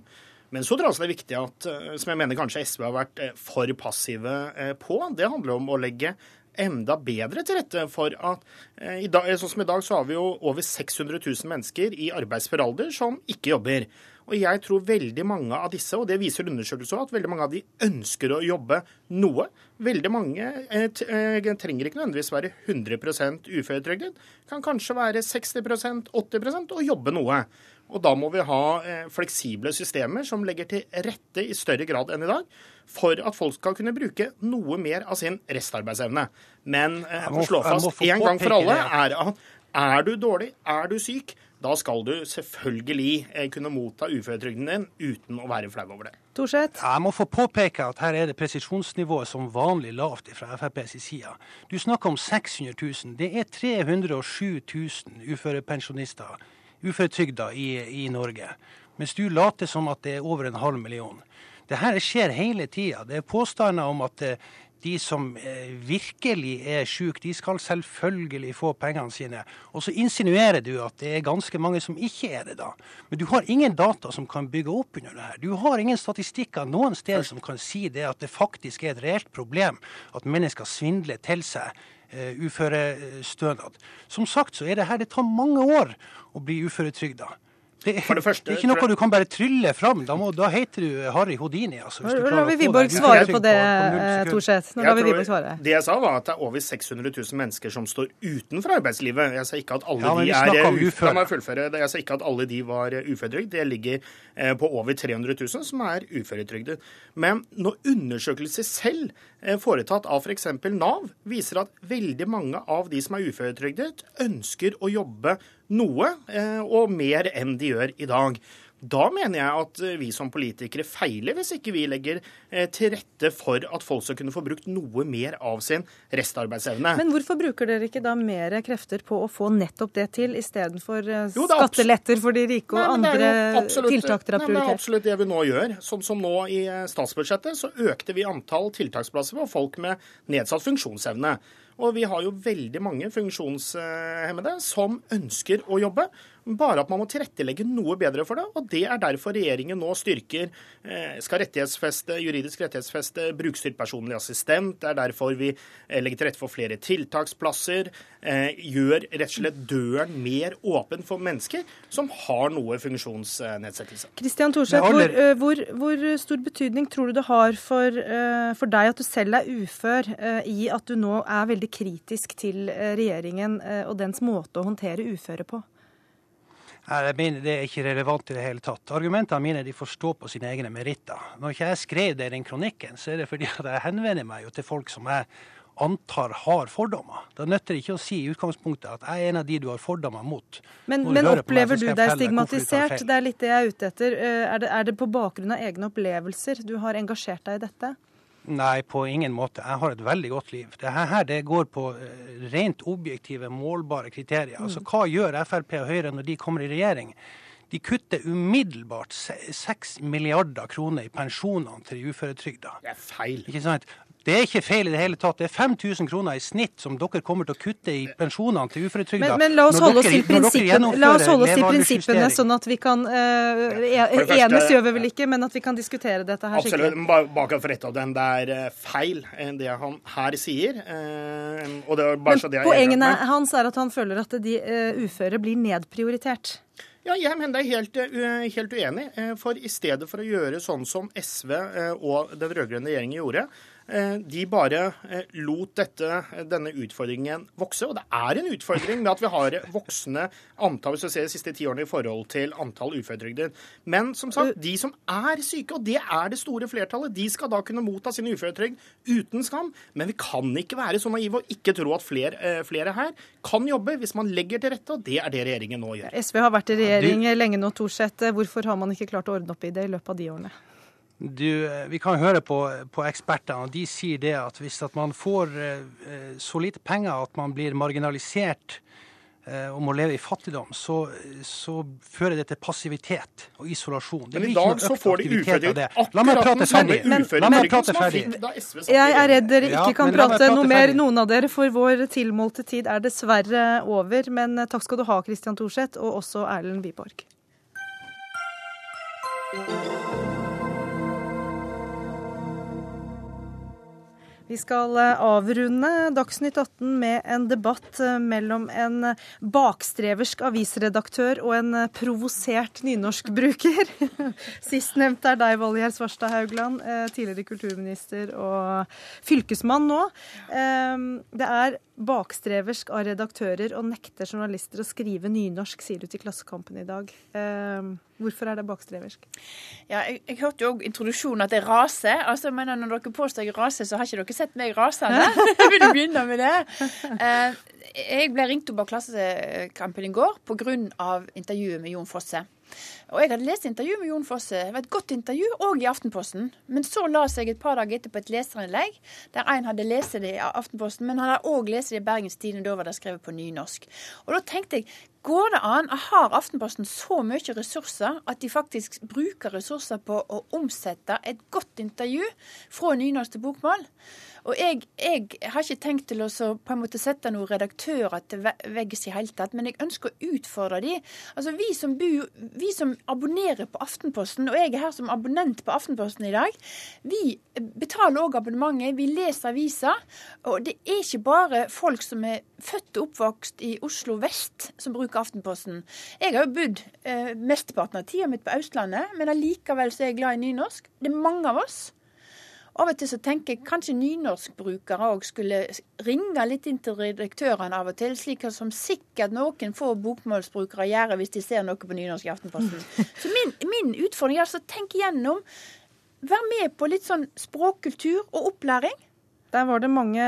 Men så tror jeg også det er viktig at, som jeg mener kanskje SV har vært for passive på, det handler om å legge enda bedre til rette for at eh, dag, Sånn som i dag så har vi jo over 600 000 mennesker i arbeidsfør alder som ikke jobber. Og jeg tror veldig mange av disse, og det viser undersøkelser at veldig mange av de ønsker å jobbe noe. Veldig mange eh, eh trenger ikke nødvendigvis være 100% uføretrygdet. Kan kanskje være 60% 80% og jobbe noe. Og da må vi ha eh, fleksible systemer som legger til rette i større grad enn i dag for at folk skal kunne bruke noe mer av sin restarbeidsevne. Men eh, slå fast en gang for alle er at er du dårlig, er du syk, da skal du selvfølgelig eh, kunne motta uføretrygden din uten å være flau over det. Torsett? Jeg må få påpeke at her er det presisjonsnivået som vanlig lavt fra FrPs side. Du snakker om 600 000. Det er 307 000 uførepensjonister, uføretrygda, i, i Norge. Mens du later som at det er over en halv million. Det her skjer hele tida. Det er påstander om at eh, de som eh, virkelig er syke, de skal selvfølgelig få pengene sine. Og så insinuerer du at det er ganske mange som ikke er det, da. Men du har ingen data som kan bygge opp under det her. Du har ingen statistikker noen sted som kan si det at det faktisk er et reelt problem at mennesker svindler til seg uh, uførestønad. Som sagt så er det her Det tar mange år å bli uføretrygda. Det, det, første, det, er ikke noe du kan bare trylle fram. Da, må, da heter du Harry Houdini. Altså, Nå lar vi Wiborg svare på det, Thorseth. Nå lar vi Wiborg svare. Det jeg sa, var at det er over 600 000 mennesker som står utenfor arbeidslivet. Jeg sa ikke at alle ja, de er uføre. La meg fullføre. Jeg sa ikke at alle de var uføretrygd. Det ligger eh, på over 300 000 som er uføretrygdet. Men når undersøkelser selv eh, foretatt av f.eks. Nav viser at veldig mange av de som er uføretrygdet, ønsker å jobbe noe, eh, og mer enn de gjør i dag. Da mener jeg at eh, vi som politikere feiler hvis ikke vi legger eh, til rette for at folk skal kunne få brukt noe mer av sin restarbeidsevne. Men hvorfor bruker dere ikke da mer krefter på å få nettopp det til, istedenfor skatteletter for de rike og nei, andre absolutt, tiltak dere har prioritert? Det er absolutt det vi nå gjør. Sånn som nå i statsbudsjettet så økte vi antall tiltaksplasser for folk med nedsatt funksjonsevne. Og vi har jo veldig mange funksjonshemmede som ønsker å jobbe. Bare at man må tilrettelegge noe bedre for det. Og det er derfor regjeringen nå styrker, eh, skal rettighetsfeste, juridisk rettighetsfeste brukerstyrt personlig assistent. Det er derfor vi eh, legger til rette for flere tiltaksplasser. Eh, gjør rett og slett døren mer åpen for mennesker som har noe funksjonsnedsettelse. Kristian Thorseth, hvor, hvor, hvor, stor betydning tror du det har for, for, deg at du selv er ufør, i at du nå er veldig kritisk til regjeringen og dens måte å håndtere uføre på? Jeg mener Det er ikke relevant i det hele tatt. Argumentene mine de får stå på sine egne meritter. Når ikke jeg skrev det i den kronikken, så er det fordi at jeg henvender meg jo til folk som jeg antar har fordommer. Da nytter det ikke å si i utgangspunktet at jeg er en av de du har fordommer mot. Men, men opplever du deg stigmatisert? Det er litt det jeg er ute etter. Eh, er det, er det på bakgrunn av egne opplevelser du har engasjert deg i dette? Nei, på ingen måte. Jeg har et veldig godt liv. Dette her, det går på eh, rent objektive, målbare kriterier. Mm. Altså, Hva gjør Frp og Høyre når de kommer i regjering? De kutter umiddelbart 6 milliarder kroner i pensjonene til de uføretrygda. Det er feil. Ikke sant? Det er ikke feil i det hele tatt. Det er 5000 kroner i snitt som dere kommer til å kutte i pensjonene til uføretrygda. Men, men la oss holde oss til når prinsippene, oss holde oss til prinsippene sånn at vi kan uh, ja, første- Enes gjør vi vel ikke, men at vi kan diskutere dette her Absolutt. skikkelig. Absolutt. Bare, for å rette opp den. Det er eh, feil eh, det han her sier. Uh, Og det er bare så det Men er poengene med. hans er at han føler at de uh, uføre blir nedprioritert. Ja, jeg mener det er helt, helt uenig. Eh, For i stedet for å gjøre sånn som SV eh, og den rød-grønne regjeringen gjorde, eh, de bare eh, lot dette, denne utfordringen vokse. Og det er en utfordring med at vi har voksende antall hvis vi ser de siste ti årene i forhold til antall uføretrygder. Men som sagt, de som er syke, og det er det store flertallet, de skal da kunne motta sin uføretrygd uten skam. Men vi kan ikke være så naive og ikke tro at flere, eh, flere her kan jobbe hvis man legger til rette, og det er det regjeringen nå gjør. SV har vært i regjering lenge nå, Thorseth. Hvorfor har man ikke klart å ordne opp i det i løpet av de årene? Du, eh, vi kan høre på, på ekspertene, og de sier det at hvis at man får eh, så lite penger at man blir marginalisert eh, og må leve i fattigdom, så, så fører det til passivitet og isolasjon. Det Men i dag så får de uføretrygd akkurat La meg prate ferdig. Men, La meg prate ferdig. Jeg er redd dere Ja, ikke kan prate prate noe mer, noen av dere, for vår tilmålte tid er dessverre over. Men eh, takk skal du ha, Christian Thorseth, og også Erlend Wiborg. Vi skal eh, avrunde Dagsnytt 18 med en debatt eh, mellom en bakstreversk avisredaktør og en eh, provosert nynorskbruker. Sistnevnte er deg, Valgjerd Svarstad Haugland, eh, tidligere kulturminister og fylkesmann nå. Eh, Det er bakstreversk av redaktører og nekter journalister å skrive nynorsk, sier du til Klassekampen i dag. Hvorfor er det bakstreversk? Ja, jeg, jeg hørte jo òg introduksjonen at jeg raser. Altså, mener, Når dere påstår jeg raser, så har ikke dere sett meg rasende. Jeg vil begynne med det. Eh, jeg ble ringt opp av Klassekampen i går pga. intervjuet med Jon Fosse. Og jeg hadde lest intervjuet med Jon Fosse. Det var et godt intervju, òg i Aftenposten. Men så las jeg et par dager etterpå et leserinnlegg der en hadde lest det i Aftenposten, men han hadde òg lest det i Bergens Tidende. Da var det skrevet på nynorsk. Og da tenkte jeg Går det an? Har Aftenposten så mye ressurser at de faktisk bruker ressurser på å omsette et godt intervju fra nynorsk til bokmål? Og jeg, jeg har ikke tenkt til å på en måte sette noen redaktører til ve- veggs i hele tatt, men jeg ønsker å utfordre de. Altså Vi som, bor, vi som abonnerer på Aftenposten, og jeg er her som abonnent på Aftenposten i dag, vi betaler òg abonnementet. Vi leser aviser. Og det er ikke bare folk som er født og oppvokst i Oslo vest som bruker Aftenposten. Jeg har jo bodd eh, mesteparten av tida mitt på Østlandet, men allikevel så er jeg glad i nynorsk. Det er mange av oss. Av og til så tenker jeg kanskje nynorskbrukere òg skulle ringe litt inn til redaktørene av og til, slik som sikkert noen få bokmålsbrukere gjør hvis de ser noe på nynorsk i Aftenposten. Så min, min utfordring er altså tenk igjennom. Vær med på litt sånn språkkultur og opplæring. Der var det mange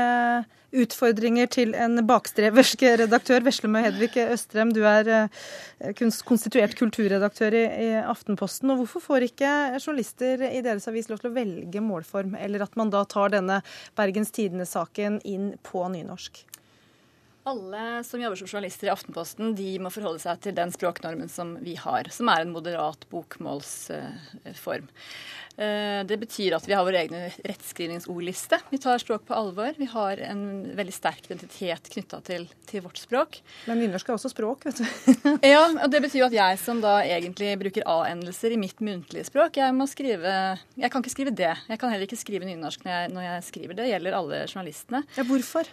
utfordringer til en bakstreversk redaktør. Veslem Hedvig Østrem, du er eh, konstituert kulturredaktør i Aftenposten. Og hvorfor får ikke journalister i deres avis lov til å velge målform, eller at man da tar denne Bergens Tidende-saken inn på nynorsk? Alle som jobber som journalister i Aftenposten, de må forholde seg til den språknormen som vi har, som er en moderat bokmålsform. Eh, Det betyr at vi har vår egen rettskrivningsordliste. Vi tar språk på alvor. Vi har en veldig sterk identitet knytta til, til vårt språk. Men nynorsk er også språk, vet du. Ja, og det betyr jo at jeg som da egentlig bruker a-endelser i mitt muntlige språk, jeg må skrive Jeg kan ikke skrive det. Jeg kan heller ikke skrive nynorsk når jeg, når jeg skriver det. Det gjelder alle journalistene. Ja, hvorfor?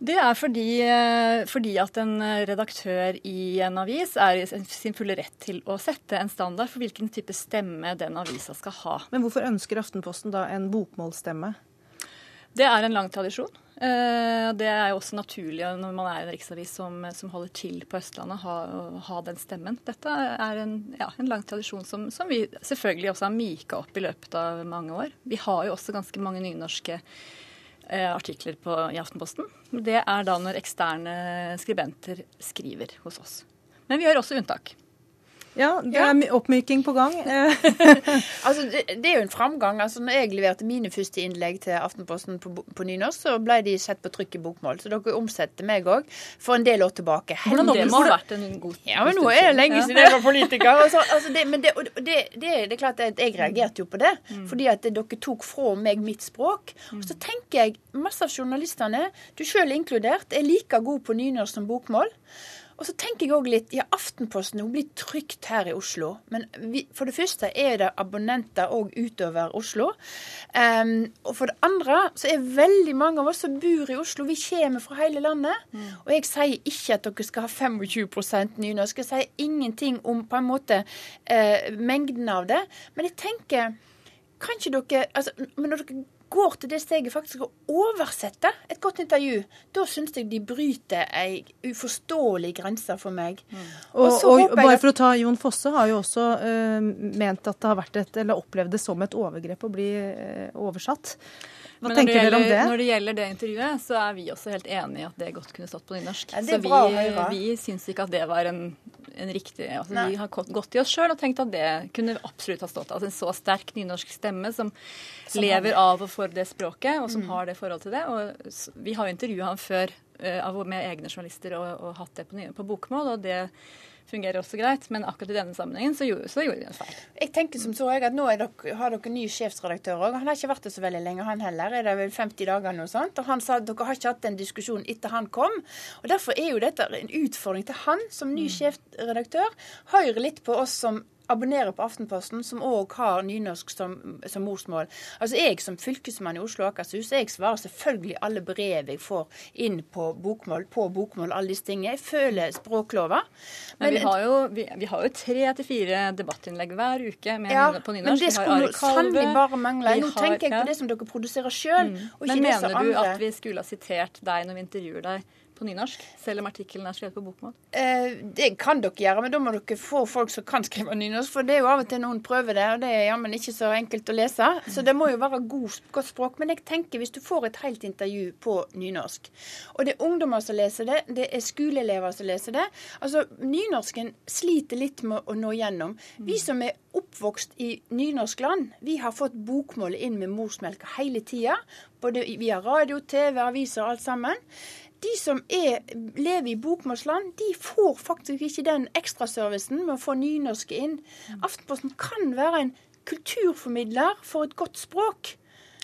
Det er fordi, eh, fordi at en redaktør i en avis er i sin fulle rett til å sette en standard for hvilken type stemme den avisa skal ha. Men hvorfor ønsker Aftenposten da en bokmålsstemme? Det er en lang tradisjon. Eh, Det er jo også naturlig når man er en riksavis som, som holder til på Østlandet, å ha den stemmen. Dette er en, ja, en lang tradisjon som, som vi selvfølgelig også har myka opp i løpet av mange år. Vi har jo også ganske mange nynorske eh, artikler på, i Aftenposten. Det er da når eksterne skribenter skriver hos oss. Men vi gjør også unntak. Ja, det er oppmyking på gang. altså, det, det, er jo en framgang. Altså, når jeg leverte mine første innlegg til Aftenposten på, på nynorsk, så ble de sett på trykk i bokmål. Så dere omsetter meg òg for en del år tilbake. Hvordan det må ha vært en god Ja, men nå er det lenge siden jeg var politiker. Altså, altså det, men det, det, det, er klart at jeg reagerte jo på det. Mm. Fordi at dere tok fra meg mitt språk. Og så tenker jeg masse av journalistene, du sjøl inkludert, er like god på nynorsk som bokmål. Og så tenker jeg òg litt Ja, Aftenposten hun blir trygt her i Oslo. Men vi, for det første er det abonnenter òg utover Oslo. Um, og for det andre så er veldig mange av oss som bor i Oslo, vi kommer fra hele landet. Mm. Og jeg sier ikke at dere skal ha 25% nynorsk. Jeg sier ingenting om på en måte uh, mengden av det. Men jeg tenker kan ikke dere altså, men når dere går til det steget faktisk å oversette et godt intervju, da syns jeg de bryter ei uforståelig grense for meg. Mm. Og, og, og bare for å ta Jon Fosse har jo også uh, ment at det har vært et, eller opplevd det som et overgrep å bli uh, oversatt. Hva Men tenker dere om det? Når det gjelder det intervjuet, så er vi også helt enig i at det godt kunne stått på nynorsk. Ja, så vi, vi syns ikke at det var en, en riktig altså, Vi har gått i oss sjøl og tenkt at det kunne absolutt ha stått. Altså en så sterk nynorsk stemme som, som lever av og for det språket, og som mm. har det forholdet til det. Og vi har jo intervjua ham før uh, med egne journalister og, og hatt det på, på bokmål. og det fungerer også greit, men akkurat i denne sammenhengen så gjorde, så gjorde de en feil. Jeg tenker som så jeg at Nå dere, har dere ny sjefsredaktør òg. Han har ikke vært det så veldig lenge, han heller. Er det vel 50 dager eller noe sånt? Og han sa at dere har ikke hatt den diskusjonen etter han kom. Og Derfor er jo dette en utfordring til han som ny mm. sjefredaktør. Hører litt på oss som abonnerer på Aftenposten, som òg har nynorsk som, som, morsmål. Altså Jeg som fylkesmann i Oslo og Akershus jeg svarer selvfølgelig alle brev jeg får inn på bokmål, på bokmål, alle disse tingene. Jeg føler språklova. Men, men vi, har jo, vi, vi har jo tre til fire debattinnlegg hver uke med, ja, på nynorsk. Men det skulle sannelig bare mangle. Nå tenker jeg på det som dere produserer sjøl, mm. og ikke men det som andre. Men mener du at vi skulle ha sitert deg når vi intervjuer deg? På nynorsk, selv om artikkelen er skrevet på bokmål? Eh, det kan dere gjøre, men da må dere få folk som kan skrive nynorsk. For det er jo av og til noen prøver det, og det er jammen ikke så enkelt å lese. Så det må jo være god, godt språk. Men jeg tenker hvis du får et helt intervju på nynorsk, og det er ungdommer som leser det, det er skoleelever som leser det Altså, nynorsken sliter litt med å nå gjennom. Vi som er oppvokst i nynorskland, vi har fått bokmålet inn med morsmelka hele tida. Både via radio, TV, aviser og alt sammen de som er, lever i bokmålsland, de får faktisk ikke den ekstraservicen med å få nynorske inn. Aftenposten kan være en kulturformidler for et godt språk.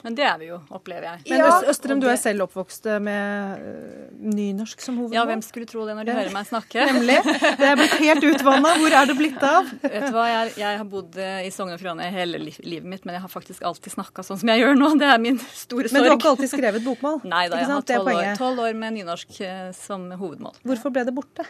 Men det er vi jo, opplever jeg. Men ja, Østrem, du er selv oppvokst med uh, nynorsk som hovedmål? Ja, hvem skulle tro det når de hører meg snakke? Nemlig. Det er blitt helt utvanna. Hvor er det blitt av? Vet du hva, jeg, jeg har bodd eh, i Sogn og Fjordane hele livet mitt, men jeg har faktisk alltid snakka sånn som jeg gjør nå. Det er min store sorg. Men du har ikke alltid skrevet bokmål? Nei da, jeg har tolv år, år, med nynorsk eh, som hovedmål. Hvorfor ble det borte?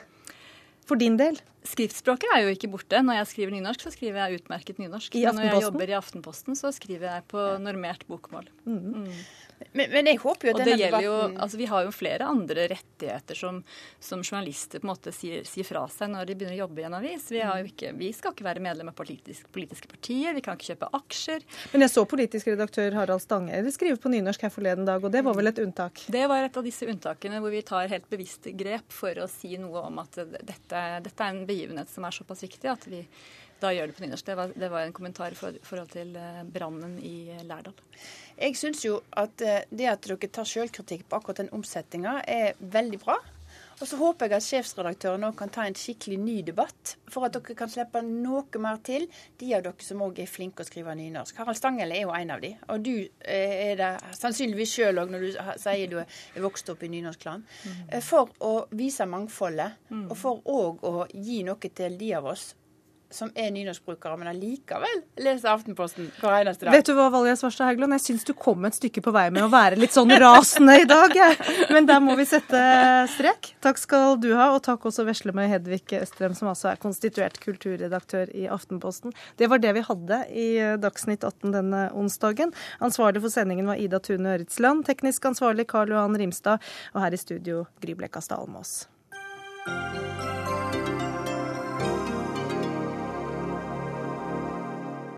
For din del? Skriftspråket er jo ikke borte. Når jeg skriver nynorsk, så skriver jeg utmerket nynorsk. Men når jeg jobber i Aftenposten, så skriver jeg på normert bokmål. Mm. Mm. Men, men, jeg håper jo at denne debatten jo, altså Vi har jo flere andre rettigheter som, som journalister på en måte sier, sier, fra seg når de begynner å jobbe i en avis. Vi, ikke, vi skal ikke være medlem av politisk, politiske partier, vi kan ikke kjøpe aksjer. Men jeg så politisk redaktør Harald Stange skrive på nynorsk her forleden dag, og det var vel et unntak? Det var et av disse unntakene hvor vi tar helt bevisst grep for å si noe om at dette, dette er en begivenhet som er såpass viktig at vi da gjør det på nynorsk. Det var, det var en kommentar i forhold til eh, brannen i Lærdal. Jeg syns jo at eh, det at dere tar selvkritikk på akkurat den omsetninga, er veldig bra. Og så håper jeg at sjefsredaktøren òg kan ta en skikkelig ny debatt, for at dere kan slippe noe mer til, de av dere som òg er flinke å skrive nynorsk. Harald Stangel er jo en av de, og du eh, er det sannsynligvis sjøl òg når du sier du er vokst opp i nynorskland. Mm. For å vise mangfoldet, mm. og for òg å gi noe til de av oss som er nynorskbrukere, men allikevel leser Aftenposten hver eneste dag. Vet du hva, Valja Svarstad Haugland, jeg syns du kom et stykke på vei med å være litt sånn rasende i dag. Men der må vi sette strek. Takk skal du ha, og takk også veslemøy Hedvig Østrem, som altså er konstituert kulturredaktør i Aftenposten. Det var det vi hadde i Dagsnytt 18 denne onsdagen. Ansvarlig for sendingen var Ida Tune Øritsland, teknisk ansvarlig Karl Johan Rimstad, og her i studio Gry Blekastad Almås.